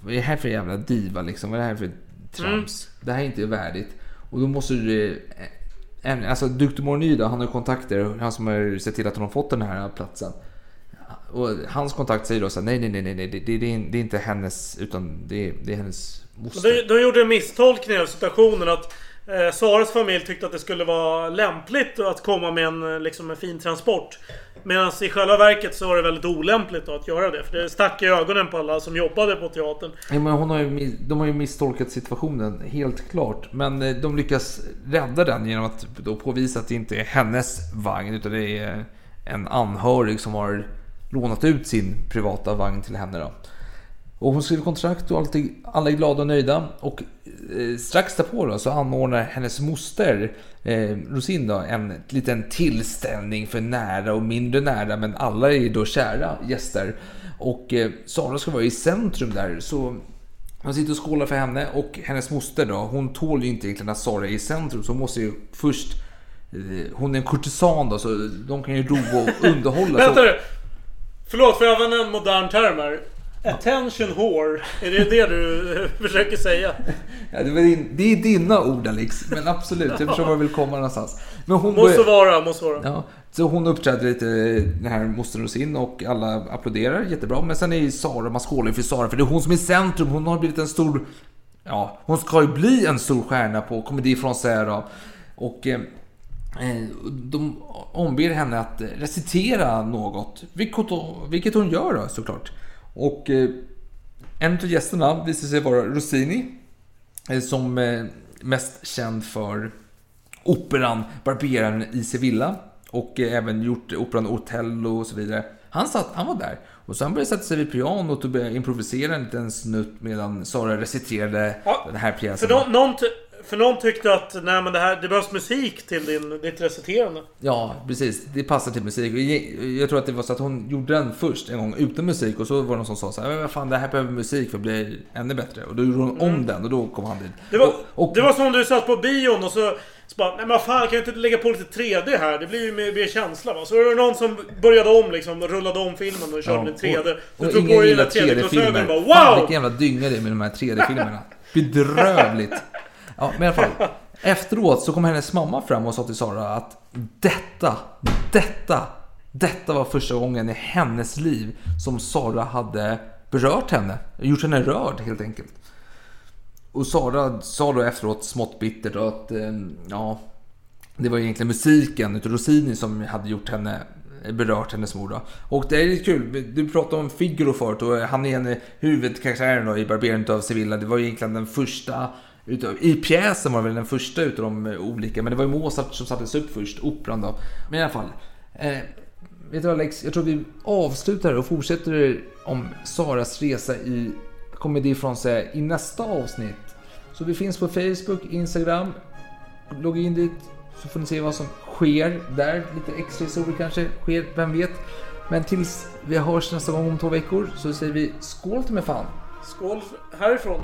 Speaker 11: vad är det här för jävla diva liksom? Vad är det här för trams? Det här är inte värdigt. Och då måste du... En, alltså Dr. Mornyda, han har kontakter. Han som har sett till att hon har fått den här platsen. Och hans kontakt säger då så här, nej, nej, nej, nej, det, det, det, är, inte hennes, utan det är, det är hennes moster.
Speaker 1: De, de gjorde en misstolkning av situationen att eh, Saras familj tyckte att det skulle vara lämpligt att komma med en, eh, liksom, en fin transport. Medan i själva verket så var det väldigt olämpligt att göra det. För det stack i ögonen på alla som jobbade på teatern.
Speaker 11: Ja, men hon har ju, de har ju misstolkat situationen, helt klart. Men eh, de lyckas rädda den genom att då påvisa att det inte är hennes vagn, utan det är en anhörig som har lånat ut sin privata vagn till henne. Då. Och hon skriver kontrakt och alltid, alla är glada och nöjda. Och eh, strax därpå då, så anordnar hennes moster eh, Rosin då, en liten tillställning för nära och mindre nära, men alla är då kära gäster. Och eh, Sara ska vara i centrum där, så han sitter och skålar för henne och hennes moster då, hon tål ju inte egentligen att Sara är i centrum, så hon måste ju först eh, hon är en kurtisan då, så de kan ju roa och underhålla.
Speaker 1: Vänta nu! Förlåt, får jag använda en modern term här? Attention whore. Är det det du eh, försöker säga?
Speaker 11: Ja, det, din, det är dina ord Alex, men absolut, jag förstår var jag vill komma någonstans. Men hon
Speaker 1: Måste vara, måste vara.
Speaker 11: Ja, så hon uppträder lite, den här mostern Rosin och alla applåderar jättebra. Men sen är ju Sara, man skålar för Sara för det är hon som är i centrum. Hon har blivit en stor, ja, hon ska ju bli en stor stjärna på Comedy Française då. Och eh, eh, de omber henne att eh, recitera något, vilket, vilket hon gör då såklart. Och eh, en av gästerna visar sig vara Rossini, eh, som eh, mest känd för operan Barberaren i Sevilla och även gjort operan Otello och så vidare. Han, satt, han var där och sen började sätta sig vid pianot och började improvisera en liten snutt medan Sara reciterade den här pjäsen.
Speaker 1: För någon, någon, för någon tyckte att nej, men det, här, det behövs musik till din, ditt reciterande.
Speaker 11: Ja, precis. Det passar till musik. Och Jag, tror att det var så att hon gjorde den först en gång utan musik och så var det någon som sa så här, "Men vad fan det här behöver musik för att bli ännu bättre. Och då gjorde hon om den och då kom han dit.
Speaker 1: Det var,
Speaker 11: och, och,
Speaker 1: det var som om du satt på bion och så, så bara, nej men vad fan kan jag inte lägga på lite 3D här? Det blir ju mer, mer känsla va. Så var det någon som började om liksom, rullade om filmen och körde med 3D.
Speaker 11: och, och
Speaker 1: tog på dig dina 3D-glasögon och bara
Speaker 11: Fan
Speaker 1: wow!
Speaker 11: vilken jävla dynga det är med de här 3D-filmerna. Bedrövligt. Ja, men i alla fall. Efteråt så kom hennes mamma fram och sa till Sara att detta, detta, detta var första gången i hennes liv som Sara hade berört henne. Gjort henne rörd helt enkelt. Och Sara sa då efteråt smått bittert att eh, ja, det var egentligen musiken utav Rossini som hade gjort henne berört hennes mor då. Och det är lite kul, du pratade om Figaro förut och han är en huvudkaraktären då i Barberen av Sevilla. Det var egentligen den första utav, I pjäsen var det väl den första utav de olika, men det var ju Mozart som sattes upp först, operan då. Men i alla fall. Eh, vet du vad Alex, jag tror vi avslutar och fortsätter om Saras resa i Comedy Française i nästa avsnitt. Så vi finns på Facebook, Instagram. Logga in dit så får ni se vad som sker där. Lite extra historier kanske sker, vem vet. Men tills vi hörs nästa gång om två veckor så säger vi skål till mig fan.
Speaker 1: Skål härifrån.